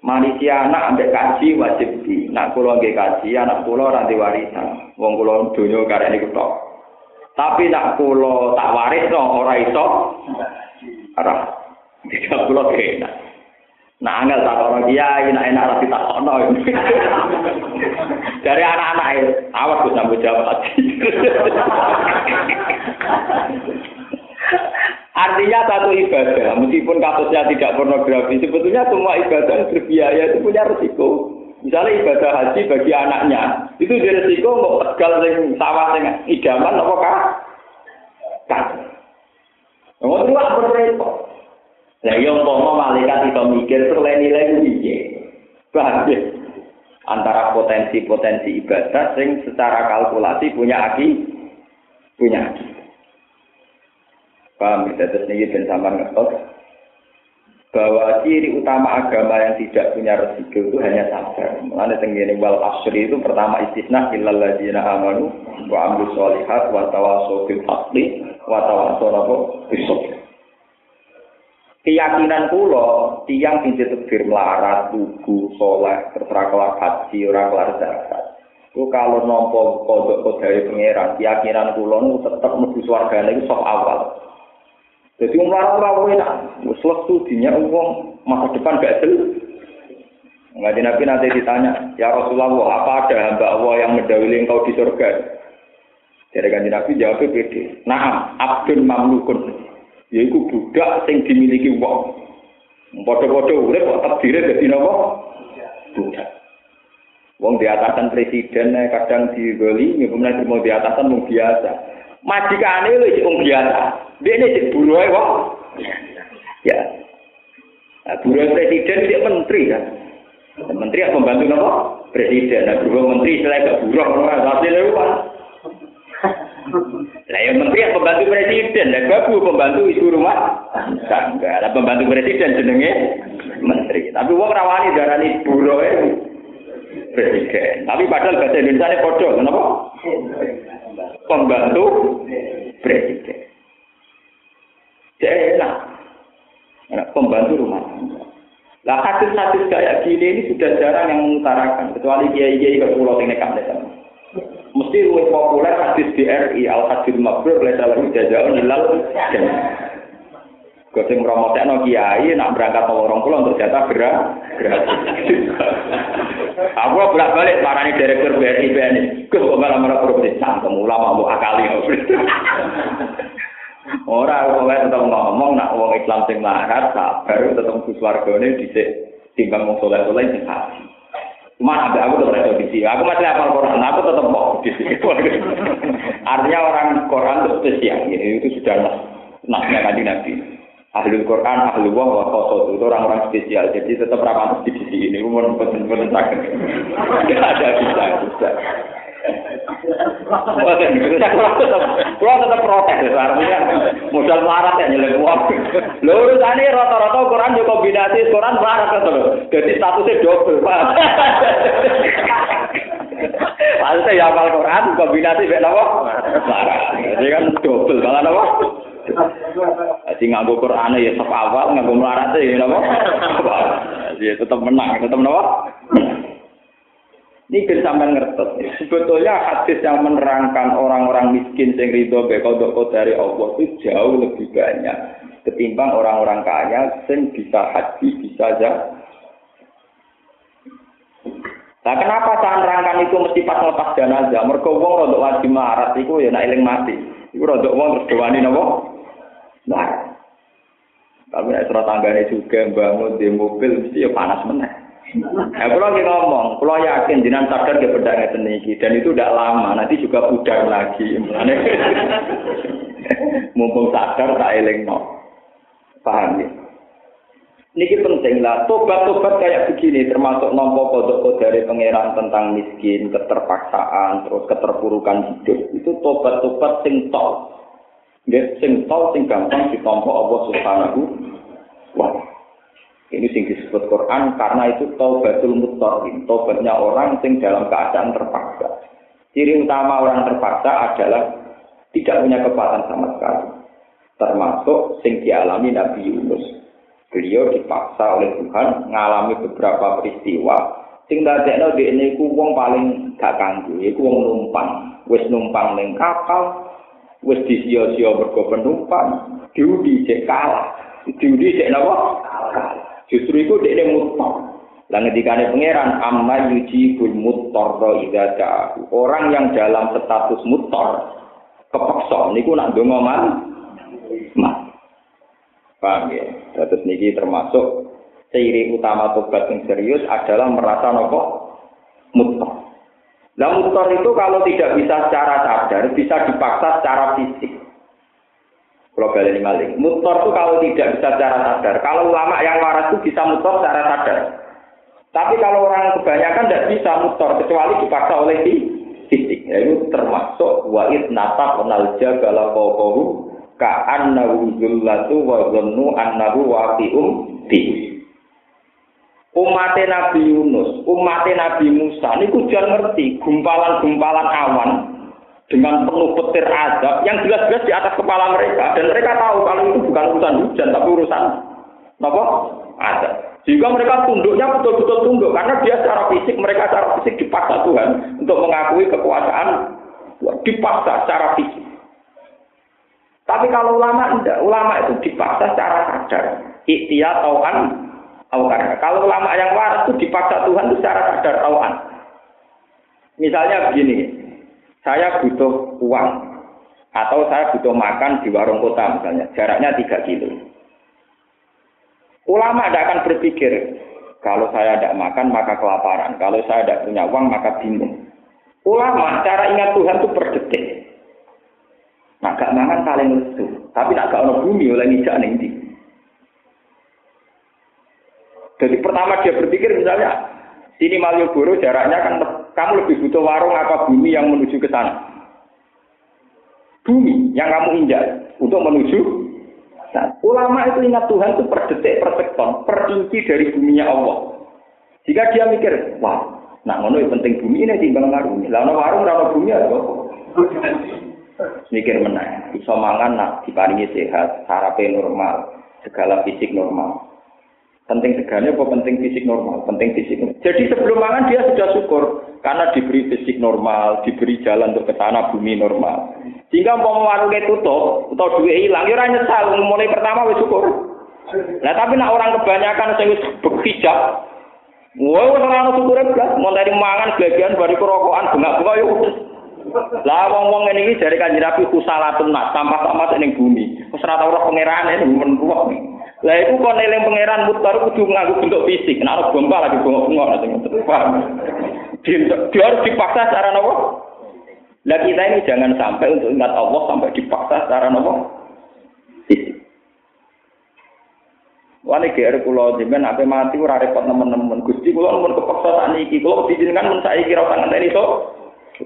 manusia anak ambek kaji wajib di. Nak kulo nggih kaji, anak kulo nanti warisan. Wong kulo dunia karena ini ketok. Tapi nak kulo tak waris no, ora iso. Arah, tidak kulo kena. Nah, angel tak orang dia, enak enak rapi tak ono. Dari anak-anak itu, awas gue sambut jawab Artinya satu ibadah, meskipun kasusnya tidak pornografi, sebetulnya semua ibadah yang berbiaya itu punya resiko. Misalnya ibadah haji bagi anaknya, itu dia resiko mau tegal sing sawah sing idaman apa kah? Kan. Ngomong itu apa repot? Nah, yang mau malaikat itu mikir terleni-leni piye? Bahaya. Antara potensi-potensi ibadah sing secara kalkulasi punya aki, punya aki. Paham ya, terus ini dan sama ngetok bahwa ciri utama agama yang tidak punya resiko itu hanya sabar. Mengenai tenggine wal asri itu pertama istisna illal ladzina amanu wa amilus solihat wa tawassaw bil haqqi wa tawassaw bis Keyakinan kula tiang sing ditekbir melarat, tugu, soleh, terserah kelar haji, ora kelar zakat. Ku kalau nampa kodok kodai pangeran, keyakinan kula nu tetep mlebu swargane iku sok awal. Jadi umar ora enak, wis lesu dinya wong masa depan gak jelas. Ngaji Nabi nanti ditanya, ya Rasulullah, apa ada hamba Allah yang mendahului engkau di surga? Jadi kan Nabi jawab pede. Nah, abdun mamlukun. Yaitu budak yang dimiliki wong. Podo-podo urip kok terdiri dadi napa? Budak. Wong di atasan presiden kadang digoli, kemudian mau di atasan mau biasa. Majikane lho wong biasa. Dia ini jadi buruh kok. Ya. Nah, buruh presiden dia menteri kan. Menteri yang membantu nopo? Presiden. Nah, buruh menteri selain gak buruh, hasilnya apa? Lah yang menteri yang pembantu presiden, lah babu pembantu ibu rumah tangga. Lah pembantu presiden jenenge menteri. Tapi wong rawani darani buruh presiden. Tapi padahal bahasa Indonesia ini bodoh, kenapa? Pembantu presiden. enak. enak pembantu rumah tangga. Lah hadis-hadis kayak gini ini sudah jarang yang mengutarakan kecuali kiai-kiai ke pulau ini kan Mesti lebih populer hadis di RI al hadis mabrur oleh salah jajaun hilal dan Goseng promotekno kiai nak berangkat mau orang pulau untuk jatah gerak gratis. Aku bolak balik marani direktur BRI BNI. Gus kok malah malah korupsi cangkem ulama mau akali. Ora kok tetep ngomong nak wong Islam sing larat sabar tetep Gus wargane dhisik timbang wong soleh soleh sing haji. Cuma ada aku tetap ada di Aku masih hafal Quran, aku tetap mau di sini. Artinya orang Quran itu spesial, ini itu sudah nasnya kaji nabi. Ahli Quran, ahli wah, wah, kosot itu orang-orang spesial. Jadi tetap ramah di sini. Ini umur betul-betul sakit. Ada bisa, bisa. Kalau tetap protes ya, artinya modal melarat ya nyelek uang. Lho urusane rata-rata Quran yo kombinasi Quran melarat kan lho. Jadi statusnya double, Pak. Maksudnya ya hafal Quran kombinasi mek napa? Melarat. Jadi kan double malah napa? Jadi nganggo Quran ya sep awal, nganggo melarat ya napa? Jadi tetap menang, tetap napa? Ini sampai ngertos. Sebetulnya hadis yang menerangkan orang-orang miskin yang ridho bekodok dari Allah itu jauh lebih banyak ketimbang orang-orang kaya yang bisa haji bisa aja. Nah kenapa saya nerangkan itu mesti pas lepas jenazah? Mereka wong rodok wajib marat itu ya nak eling mati. Itu rodok wong terus dewani nopo? Nah. Tapi nek surat tanggane juga bangun di mobil mesti ya panas meneh. Nah, kalau lagi ngomong, kalau yakin jinan sadar ke pedang itu dan itu tidak lama, nanti juga pudar lagi. Mumpung sadar tak eling no. Paham ya? Ini penting lah, tobat-tobat kayak begini, termasuk nompo kodok dari pangeran tentang miskin, keterpaksaan, terus keterpurukan hidup. Itu tobat-tobat sing tol. Sing tol, sing gampang ditompo Allah subhanahu wa ini sing disebut Quran karena itu taubatul muttorin, taubatnya orang sing dalam keadaan terpaksa. Ciri utama orang terpaksa adalah tidak punya kekuatan sama sekali. Termasuk sing dialami Nabi Yunus. Beliau dipaksa oleh Tuhan mengalami beberapa peristiwa sing dadekno dhekne iku wong paling gak kanggo, iku wong numpang. Wis numpang ning kapal, wis disia-sia mergo penumpang, diudi cek kalah. Diudi cek napa? Justru itu dia mutor. Lah ngendikane pangeran amma yujibul muttar idza Orang yang dalam status mutor kepeksa niku nak ndonga man. Paham ya? Terus niki termasuk ciri utama tobat yang serius adalah merasa nopo mutor. Nah mutor itu kalau tidak bisa secara sadar, bisa dipaksa secara fisik. Kalau balik maling. Mutor itu kalau tidak bisa secara sadar. Kalau ulama yang waras itu bisa mutor secara sadar. Tapi kalau orang kebanyakan tidak bisa mutor kecuali dipaksa oleh fisik. Ya, itu termasuk wa'id nata penalja gala kokoru ka'annahu zullatu wa zannu annahu waqi'um di. Umat Nabi Yunus, umat Nabi Musa, ini kujan ngerti gumpalan-gumpalan awan dengan penuh petir azab yang jelas-jelas di atas kepala mereka. Dan mereka tahu kalau itu bukan urusan hujan tapi urusan apa? Azab. Jika mereka tunduknya betul-betul tunduk karena dia secara fisik mereka secara fisik dipaksa Tuhan untuk mengakui kekuasaan dipaksa secara fisik. Tapi kalau ulama tidak ulama itu dipaksa secara sadar ikhtiar tauan tauan kalau ulama yang waras itu dipaksa Tuhan itu secara sadar tauan misalnya begini saya butuh uang atau saya butuh makan di warung kota misalnya, jaraknya 3 kilo. Ulama tidak akan berpikir, kalau saya tidak makan maka kelaparan, kalau saya tidak punya uang maka bingung. Ulama cara ingat Tuhan itu per detik. Nah, gak mangan paling lesu, tapi nak gak ono bumi oleh ngijak nanti. Jadi pertama dia berpikir misalnya, sini Malioboro jaraknya kan kamu lebih butuh warung apa bumi yang menuju ke sana? Bumi yang kamu injak untuk menuju Nah, ulama itu ingat Tuhan itu per detik, per sekton, per inci dari buminya Allah. Jika dia mikir, wah, nah ngono yang penting bumi ini timbang warung. Lalu warung, lalu bumi ada apa? Mikir menang, bisa mangan nak diparingi sehat, sarape normal, segala fisik normal. Penting segalanya apa penting fisik normal? Penting fisik. Jadi sebelum mangan dia sudah syukur karena diberi fisik normal, diberi jalan untuk ke sana bumi normal. Sehingga mau warungnya tutup atau duit hilang, ya nyesal. Mulai pertama wis syukur. Nah tapi nak orang kebanyakan sing wis berhijab, wah ora ono syukur blas, mau dari mangan bagian bari kerokokan bunga-bunga yo. Lah wong-wong ngene iki jare kanjeng Nabi kusalatun nas, sampah-sampah ning bumi. Wis ora tau roh pangerane men Lah iku kon eling pangeran mutar kudu nganggo bentuk fisik. Nek ana bomba lagi bunga-bunga nanti paham. Dia harus dipaksa secara nopo. Lah kita ini jangan sampai untuk ingat Allah sampai dipaksa secara nopo. Fisik. Wani GR kula jenengan ape mati ora repot nemen-nemen. Gusti kula mun kepaksa sak niki kula dijenengan mun saiki ora usah ngenteni to.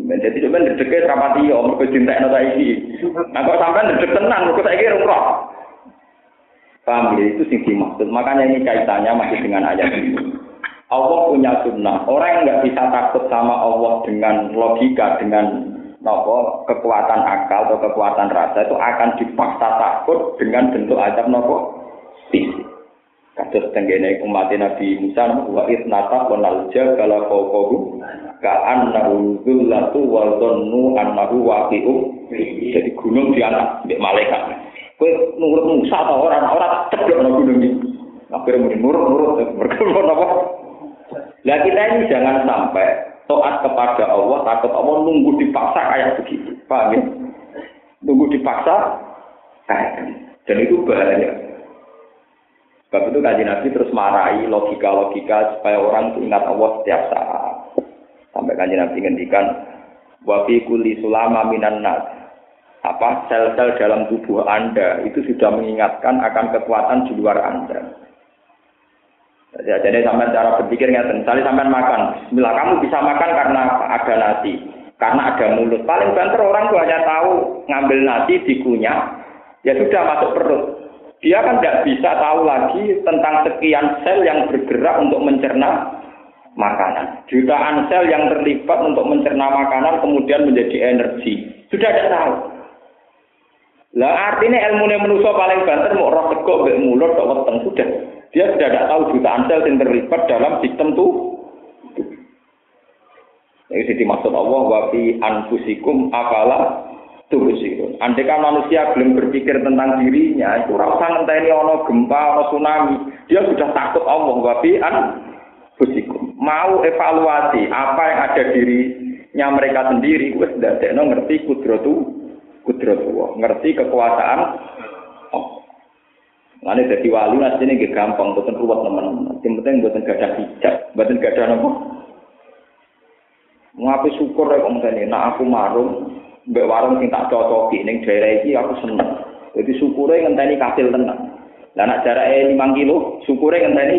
Men dadi sampean ndedeke rapati yo mergo cintekno saiki. Nah kok sampean ndedek tenan mergo saiki ora Paham ya? Itu sing dimaksud. Makanya ini kaitannya masih dengan ayat ini. Allah punya sunnah. Orang yang nggak bisa takut sama Allah dengan logika, dengan nopo kekuatan akal atau kekuatan rasa itu akan dipaksa takut dengan bentuk azab nopo fisik. Kasus tenggene umat Nabi Musa wa isnata wa nalja kala fawqahu ka'an nahudzulatu wa dhannu annahu waqi'u jadi gunung di anak malaikat Kowe nurut Musa ta ora ora ceblok nang gunung iki. Akhirnya muni nurut nurut berkumpul apa? Lah kita ini jangan sampai taat kepada Allah, takut Allah nunggu dipaksa kayak begitu. Paham ya? Nunggu dipaksa kayak Dan itu bahaya. Sebab itu kaji Nabi terus marahi logika-logika supaya orang itu ingat Allah setiap saat. Sampai kaji Nabi ngendikan, wa fi kulli sulama minan nas apa sel-sel dalam tubuh Anda itu sudah mengingatkan akan kekuatan di luar Anda. Jadi, jadi sampai cara berpikirnya, misalnya sampai makan, Bismillah kamu bisa makan karena ada nasi, karena ada mulut. Paling banter orang tuh hanya tahu ngambil nasi dikunyah, ya sudah masuk perut. Dia kan tidak bisa tahu lagi tentang sekian sel yang bergerak untuk mencerna makanan. Jutaan sel yang terlibat untuk mencerna makanan kemudian menjadi energi. Sudah tidak tahu. Lah artinya ilmu manusia paling banter mau roh tegok mbek mulut tok weteng sudah. Dia sudah tidak tahu jutaan sel yang terlibat dalam sistem tuh. Ini sih dimaksud Allah wa fi anfusikum afala tubsirun. Andai kan manusia belum berpikir tentang dirinya, itu rasa ngenteni ono gempa, ono tsunami, dia sudah takut Allah wa fi anfusikum. Mau evaluasi apa yang ada dirinya mereka sendiri, wis ndadekno ngerti kudratu kudrat Allah, ngerti kekuasaan Lalu jadi wali nasi ini gampang, bukan ruwet teman-teman. Yang penting buatan gada hijab, buatan gada nopo. Ngapain syukur ya kamu tadi, nak aku marung, mbak warung sing tak cocoki, daerah ini aku seneng. Jadi syukurnya ngenteni kasil tenang. Lah nak jaraknya lima kilo, syukurnya ngenteni.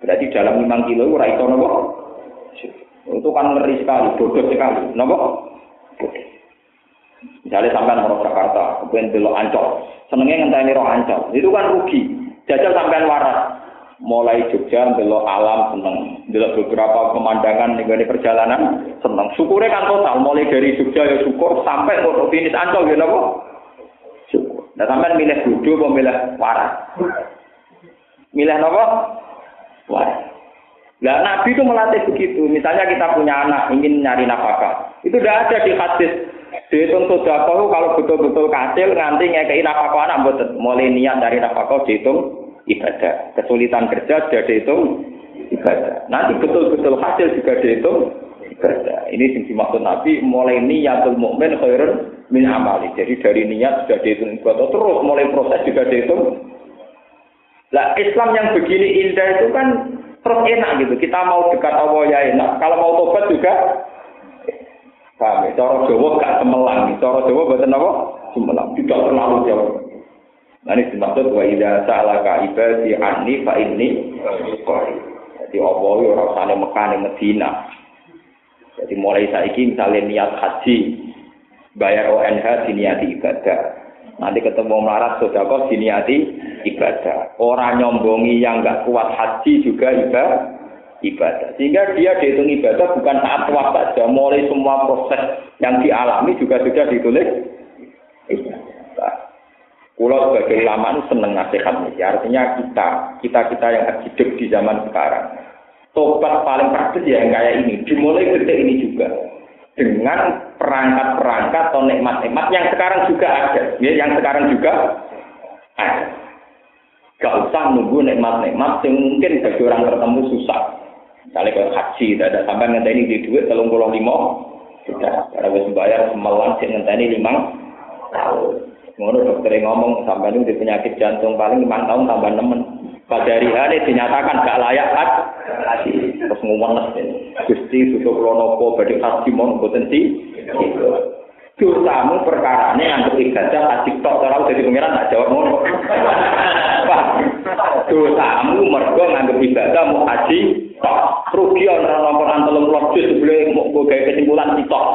Berarti dalam lima kilo, ora itu nopo. Itu kan ngeri sekali, bodoh sekali. Nopo? Bodoh. Misalnya sampai mau Jakarta, kemudian belok ancol, senengnya ngenteni roh ancol, itu kan rugi. Jajal sampai waras, mulai Jogja belok alam seneng, belok beberapa pemandangan nih perjalanan seneng. Syukurnya kan total, mulai dari Jogja ya syukur sampai mau finish ancol gitu kok. Syukur. Nah sampai milih bodoh, milih waras. Milih apa? Waras. Nah, Nabi itu melatih begitu. Misalnya kita punya anak ingin nyari nafkah, itu tidak ada di hadis Dihitung sodako kalau betul-betul kasil nganti ngekei nafkah anak buat mulai niat dari nafkah dihitung ibadah. Kesulitan kerja sudah dihitung ibadah. Nanti betul-betul hasil juga dihitung ibadah. Ini yang dimaksud Nabi mulai niatul mukmin khairun min amali. Jadi dari niat sudah dihitung ibadah terus mulai proses juga dihitung. Lah Islam yang begini indah itu kan terus enak gitu. Kita mau dekat Allah ya enak. Kalau mau tobat juga Paham ya? Cara Jawa gak semelang. Cara Jawa buatan apa? Semelang. Tidak terlalu jauh. Nah ini dimaksud wa idza sa'alaka ibadi anni fa inni Jadi apa yo ora usah Mekah ning Medina. Jadi mulai saiki misalnya niat haji bayar ONH diniati ibadah. Nanti ketemu melarat sodako diniati ibadah. Orang nyombongi yang nggak kuat haji juga ibadah ibadah. Sehingga dia dihitung ibadah bukan saat tua saja, mulai semua proses yang dialami juga sudah ditulis ibadah. Pulau sebagai ulama seneng nasihat ini. Artinya kita, kita kita yang hidup di zaman sekarang, tobat paling praktis ya yang kayak ini. Dimulai detik ini juga dengan perangkat-perangkat atau nikmat-nikmat yang sekarang juga ada, ya, yang sekarang juga ada. Gak usah nunggu nikmat-nikmat yang mungkin bagi orang tertentu susah. Misalnya kalau haji, ada sampai ngenteni di duit telung puluh lima, sudah. Karena wis bayar semalam sih ngenteni lima tahun. Ngono dokter ngomong sampai ini di penyakit jantung paling lima tahun tambah nemen. Pada hari hari dinyatakan gak layak haji. Terus ngomong ini. Gusti susu klonopo badai haji mau potensi. Dosamu ini nganggep ibadah haji tok. Kalau jadi pengiran tak jawab ngono. Dosamu mergo nganggep ibadah mau haji tok. Rugi orang nomor telung puluh juz sebelum mau kesimpulan sitok.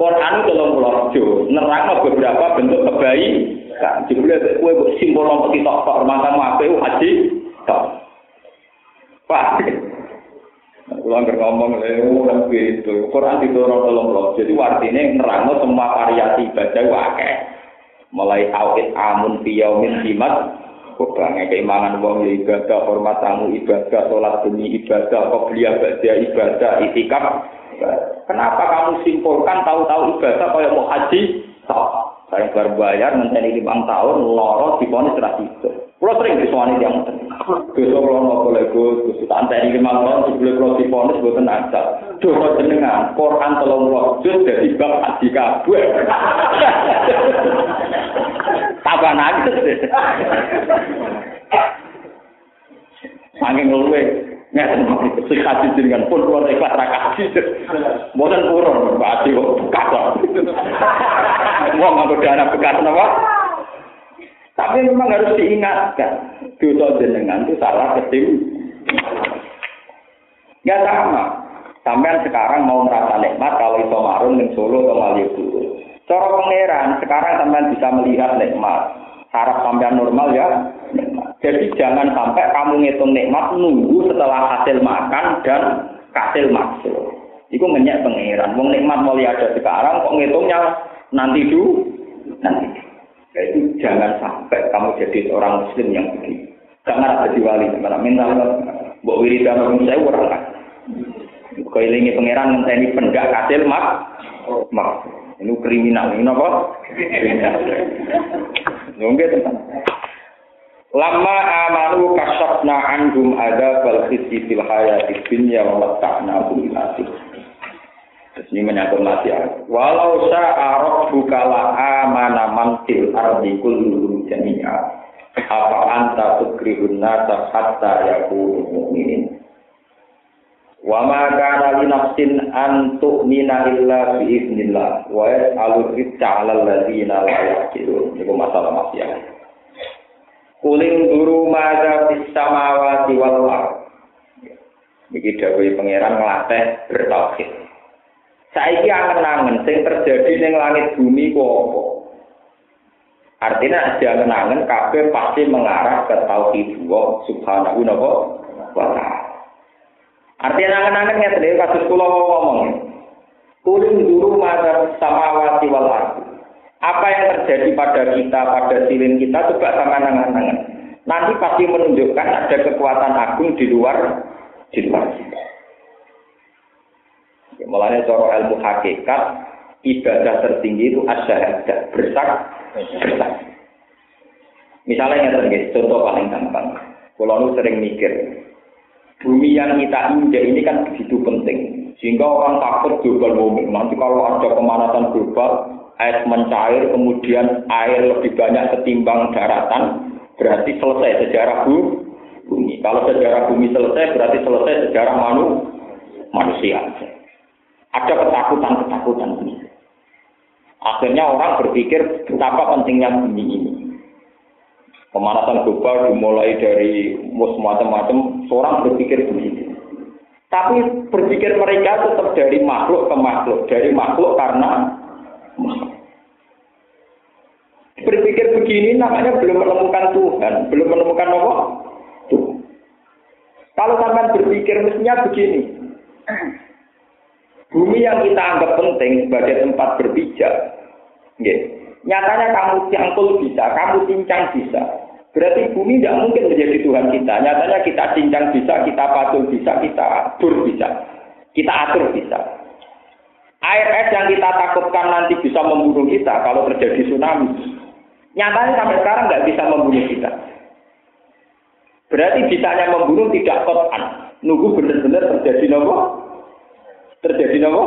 Quran tolong pulau nerang beberapa bentuk kebaikan. Jadi kue simbol nomor kita tok rumah kamu apa haji tok. Pak, Kalau nggak ngomong lewat gitu, Quran didorong tolong pulau. Jadi artinya nerang semua variasi ibadah wakai. Mulai awit amun fiyaumin jimat, Kubangnya keimanan wong ibadah, hormat tamu ibadah, sholat demi ibadah, qobliyah badia ibadah, itikaf Kenapa kamu simpulkan tahu-tahu ibadah kaya mau haji? Saya baru bayar ngenteni lima tahun loro di ponis Kulo sering disuani yang mboten. Besok kulo nopo lek Gusti santai iki mawon dibule kulo diponis mboten ajak. Dhewe jenengan Quran 30 juz dadi bab adi kabeh. Apa nangis? Sangking ngeluwe, ngerti mau dikasih jenengan pun kulo nek ora kasih. Mboten urun Pak Adi kok buka. Wong ngambek dana bekas napa? Tapi memang harus diingatkan, dosa jenengan itu salah ketim. Ya sama. Sampai sekarang mau merasa nikmat kalau iso marun ning Solo atau Malioboro. Cara pangeran sekarang sampean bisa melihat nikmat. Harap sampean normal ya. Jadi jangan sampai kamu ngitung nikmat nunggu setelah hasil makan dan hasil maksud. Itu ngenyak pengiran. Wong nikmat mulai ada sekarang, kok ngitungnya nanti dulu, nanti. Jadi jangan sampai kamu jadi seorang muslim yang begini. Jangan ada wali, karena minta Mbok wiridan orang saya orang kan. Kailingi pangeran ini pendak hasil mak, mak. Ini kriminal, ini apa? Kriminal. Nunggu tentang. Lama amanu kasafna anhum ada fil hayati dunya wa mata'na. Terus ini menyangkut mati Walau sa'arok bukala amana mantil ardi kulluhum jami'a. Apa anta tukrihun nasa hatta yakunu mu'minin. Wa ma kana li nafsin an tu'mina illa bi idznillah wa yas'alu rizqa 'alal ladzina la yaqilun. Itu masalah maksiat. Kuling guru maza fis samawati wal ard. Iki dawuh pangeran nglatih bertauhid. Saiki angen-angen sing terjadi ning langit bumi ku apa? Artinya jangan angen kabeh pasti mengarah ke tauhid Allah subhanahu wa ta'ala. Artinya angen-angen ngeten kasus kula ngomong. Kuling guru maza samawati wal. Apa yang terjadi pada kita, pada silin kita, coba sama nangan-nangan. Nanti pasti menunjukkan ada kekuatan agung di luar di luar. Ya, mulanya cara ilmu hakikat, ibadah tertinggi itu ada bersak, bersak. Misalnya yang contoh paling gampang. Kalau lu sering mikir, bumi yang kita injak ini kan begitu penting. Sehingga orang takut global warming. Nanti kalau ada pemanasan global, es mencair, kemudian air lebih banyak ketimbang daratan, berarti selesai sejarah bumi. Kalau sejarah bumi selesai, berarti selesai sejarah manu, manusia. Ada ketakutan-ketakutan ini. Akhirnya orang berpikir betapa pentingnya bumi ini. Pemanasan global dimulai dari macam-macam, seorang berpikir begitu. Tapi berpikir mereka tetap dari makhluk ke makhluk, dari makhluk karena Berpikir begini namanya belum menemukan Tuhan, belum menemukan? Tuhan. Kalau sampai berpikir mestinya begini. Bumi yang kita anggap penting sebagai tempat berpijak, ya. nyatanya kamu cangkul bisa, kamu cincang bisa. Berarti bumi tidak mungkin menjadi Tuhan kita. Nyatanya kita cincang bisa, kita patung bisa, kita atur bisa, kita atur bisa. Air es yang kita takutkan nanti bisa membunuh kita kalau terjadi tsunami. Nyatanya sampai sekarang nggak bisa membunuh kita. Berarti bisanya membunuh tidak kotan. Nunggu benar-benar terjadi nopo. Terjadi nopo.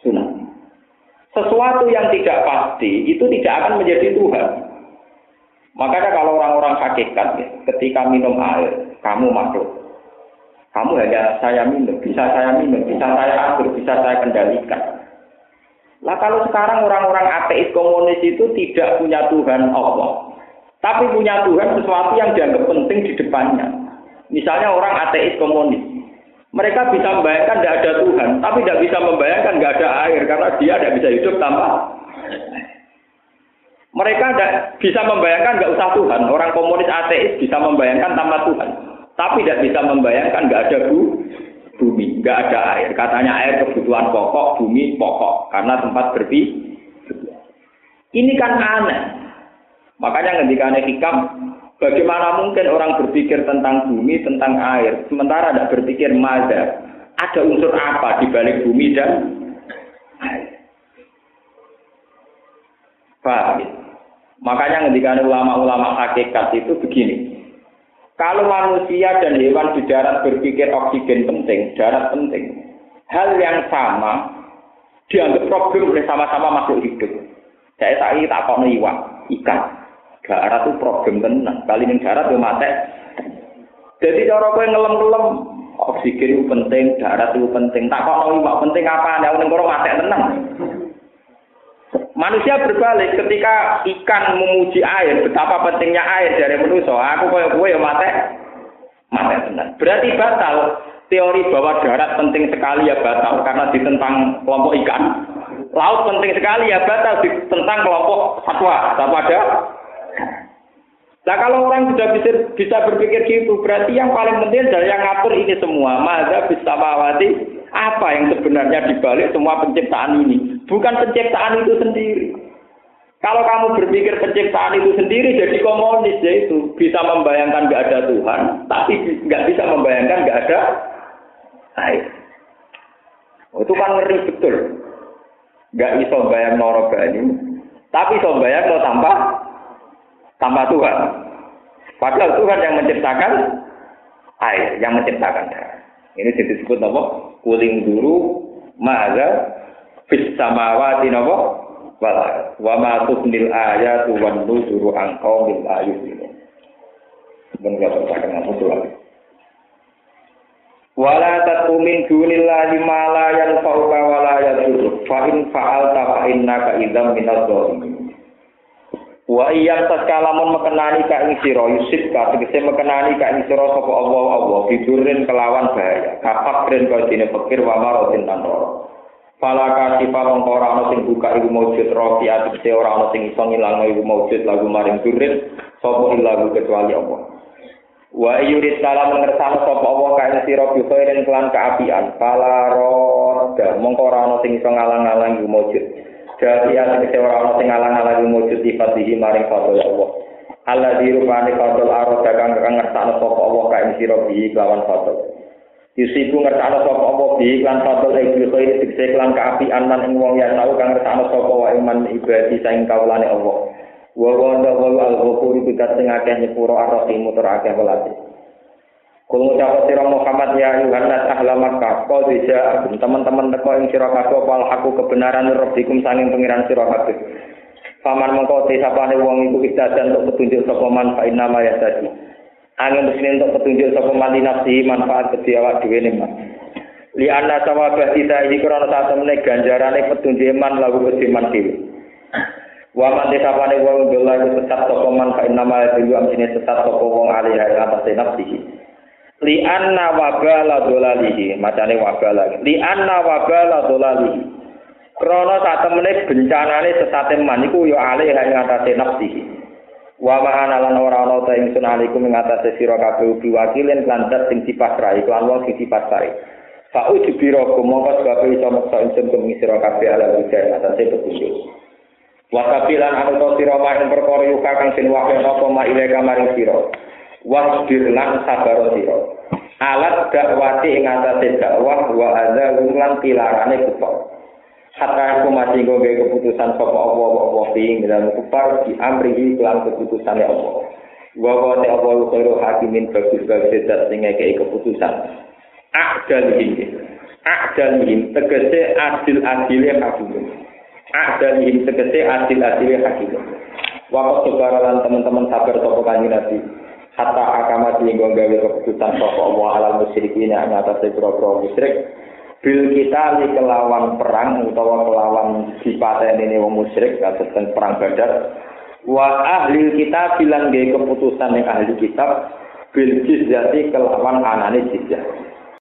Tsunami. Sesuatu yang tidak pasti itu tidak akan menjadi Tuhan. Makanya kalau orang-orang hakikat ya, ketika minum air, kamu makhluk. Kamu hanya saya minum, bisa saya minum, bisa saya atur, bisa saya kendalikan. Lah kalau sekarang orang-orang ateis komunis itu tidak punya Tuhan Allah, tapi punya Tuhan sesuatu yang dianggap penting di depannya. Misalnya orang ateis komunis, mereka bisa membayangkan tidak ada Tuhan, tapi tidak bisa membayangkan tidak ada air karena dia tidak bisa hidup tanpa mereka tidak bisa membayangkan nggak usah Tuhan. Orang komunis ateis bisa membayangkan tanpa Tuhan, tapi tidak bisa membayangkan nggak ada bu, bumi, nggak ada air. Katanya air kebutuhan pokok, bumi pokok karena tempat berpi. Ini kan aneh. Makanya ketika hikam Bagaimana mungkin orang berpikir tentang bumi, tentang air, sementara tidak berpikir mada? Ada unsur apa di balik bumi dan air? Paham ya? Makanya ketika ulama-ulama hakikat itu begini. Kalau manusia dan hewan di darat berpikir oksigen penting, darat penting, hal yang sama dianggap problem oleh sama-sama makhluk hidup. Saya tak tak kok iwan, ikan. Darat itu problem tenang. Kali ini darat itu mati. Jadi cara kowe ngelem-ngelem oksigen itu penting, darat itu penting. Tak kok mau penting apa? Ada orang orang mati tenang. Manusia berbalik ketika ikan memuji air, betapa pentingnya air dari manusia. Aku koyo kowe ya mati. Mati tenang. Berarti batal teori bahwa darat penting sekali ya batal karena ditentang kelompok ikan. Laut penting sekali ya batal ditentang kelompok satwa. Satwa ada Nah kalau orang sudah bisa, bisa berpikir gitu, berarti yang paling penting adalah yang ngatur ini semua. Maka bisa mawati apa yang sebenarnya dibalik semua penciptaan ini. Bukan penciptaan itu sendiri. Kalau kamu berpikir penciptaan itu sendiri jadi komunis ya itu bisa membayangkan nggak ada Tuhan, tapi nggak bisa membayangkan nggak ada air. Oh, itu kan ngeri betul. Nggak bisa bayang norogani, tapi bisa bayang lo tanpa tanpa Tuhan. Padahal Tuhan yang menciptakan air, yang menciptakan darah. Ini disebut apa? Kuling dulu, maga, bis samawati apa? Wala. Wa ma tubnil ayatu wan nuzuru an qaumil ayumin. Ben gak tersakan apa lagi. Wala tatu min dunillahi ma la yanfa'uka wa la yadurru. Fa in fa'alta fa innaka idzam minadh Wa iyam taskalamun mekenani ka ing sira yusib ka tegese mekenani ka ing sira sapa Allah Allah bidurin kelawan bahaya. Kapak den kau dene pikir wa marotin tanro Fala kasifa mongko ora ana sing buka iku maujud rofi atise ora ana sing iso ngilangno iku maujud lagu maring durin sapa ilagu kecuali Allah. Wa yurid salam ngersano sapa Allah ka ing sira bi khairin kelan kaapian fala roda mongko ora ana sing iso ngalang-alang iku maujud Jadi ada kecewa Allah sing alang-alang wujud sifat dihi maring fadl Allah. Allah dirupani fadl arah dagang kang ngertakno sapa Allah kae sira bihi kelawan fadl. Yusibu ngertakno sapa Allah bihi lan fadl iki khairi dikse lan kaapian lan ing wong ya tau kang ngertakno sapa wa iman ibadi saing kawulane Allah. Wa wa al-ghafur bikat sing akeh nyepuro ar-rahim tur akeh welase. Kulo ngucap sira Muhammad ya Yohanes ahla Makkah kau bisa teman-teman teko ing sira kabeh wal aku kebenaran rabbikum sanging pangeran sira kabeh. Paman mengko sapane wong iku istadan untuk petunjuk sapa man fa inna yastadi. Angin mesti untuk petunjuk sapa man nafsi manfaat kedhi awak dhewe ne man. Li anna sawabah kita ini krana sak temene ganjarane petunjuk iman lagu kedhi man dhewe. Wa man desapane wong dolan sesat sapa man fa inna ma yastadi sesat sapa wong alih atas nafsihi. Li anna wabala dolalihi. Macane wabala. Li anna wabala dolalihi. Krana sak temene bencanane sesate man iku ya alih ing atase nafsihi. Wa ma'ana lan ora ana ta ing sunalikum ing atase sira kabeh ubi wakilin lan sing dipasrai lan wong sing dipasrai fa ujbira kumangka sebab iso meksa ingsun kumi sira kabeh ala wijaya atase petunjuk. Wa kafilan anu to sira ing perkara yuka kang sing wakil apa ma ile kamaring sira. Wasbir lan sabar sira alat dakwati ing atase dakwah wa ada lan pilarane kufar. Hatta aku masih nggawe keputusan sapa Allah Allah ing dalam kufar di amrihi lan keputusan Allah wa wa ta Allah khairu hakimin bagus bagus dat sing ngekeki keputusan. Akdal ini akdal ini tegese adil adile hakim. Ada ing tegese adil-adil hakim. Waktu sekarang teman-teman sabar sapa kanjeng Nabi. Hatta akama sehingga gawe keputusan sapa Allah alal musyrikin yang atas pro musyrik. Bil kita li kelawan perang utawa kelawan ini wong musyrik kados perang badar. Wa ahli kita bilang gawe keputusan yang ahli kitab bil jizyati kelawan anane jizyah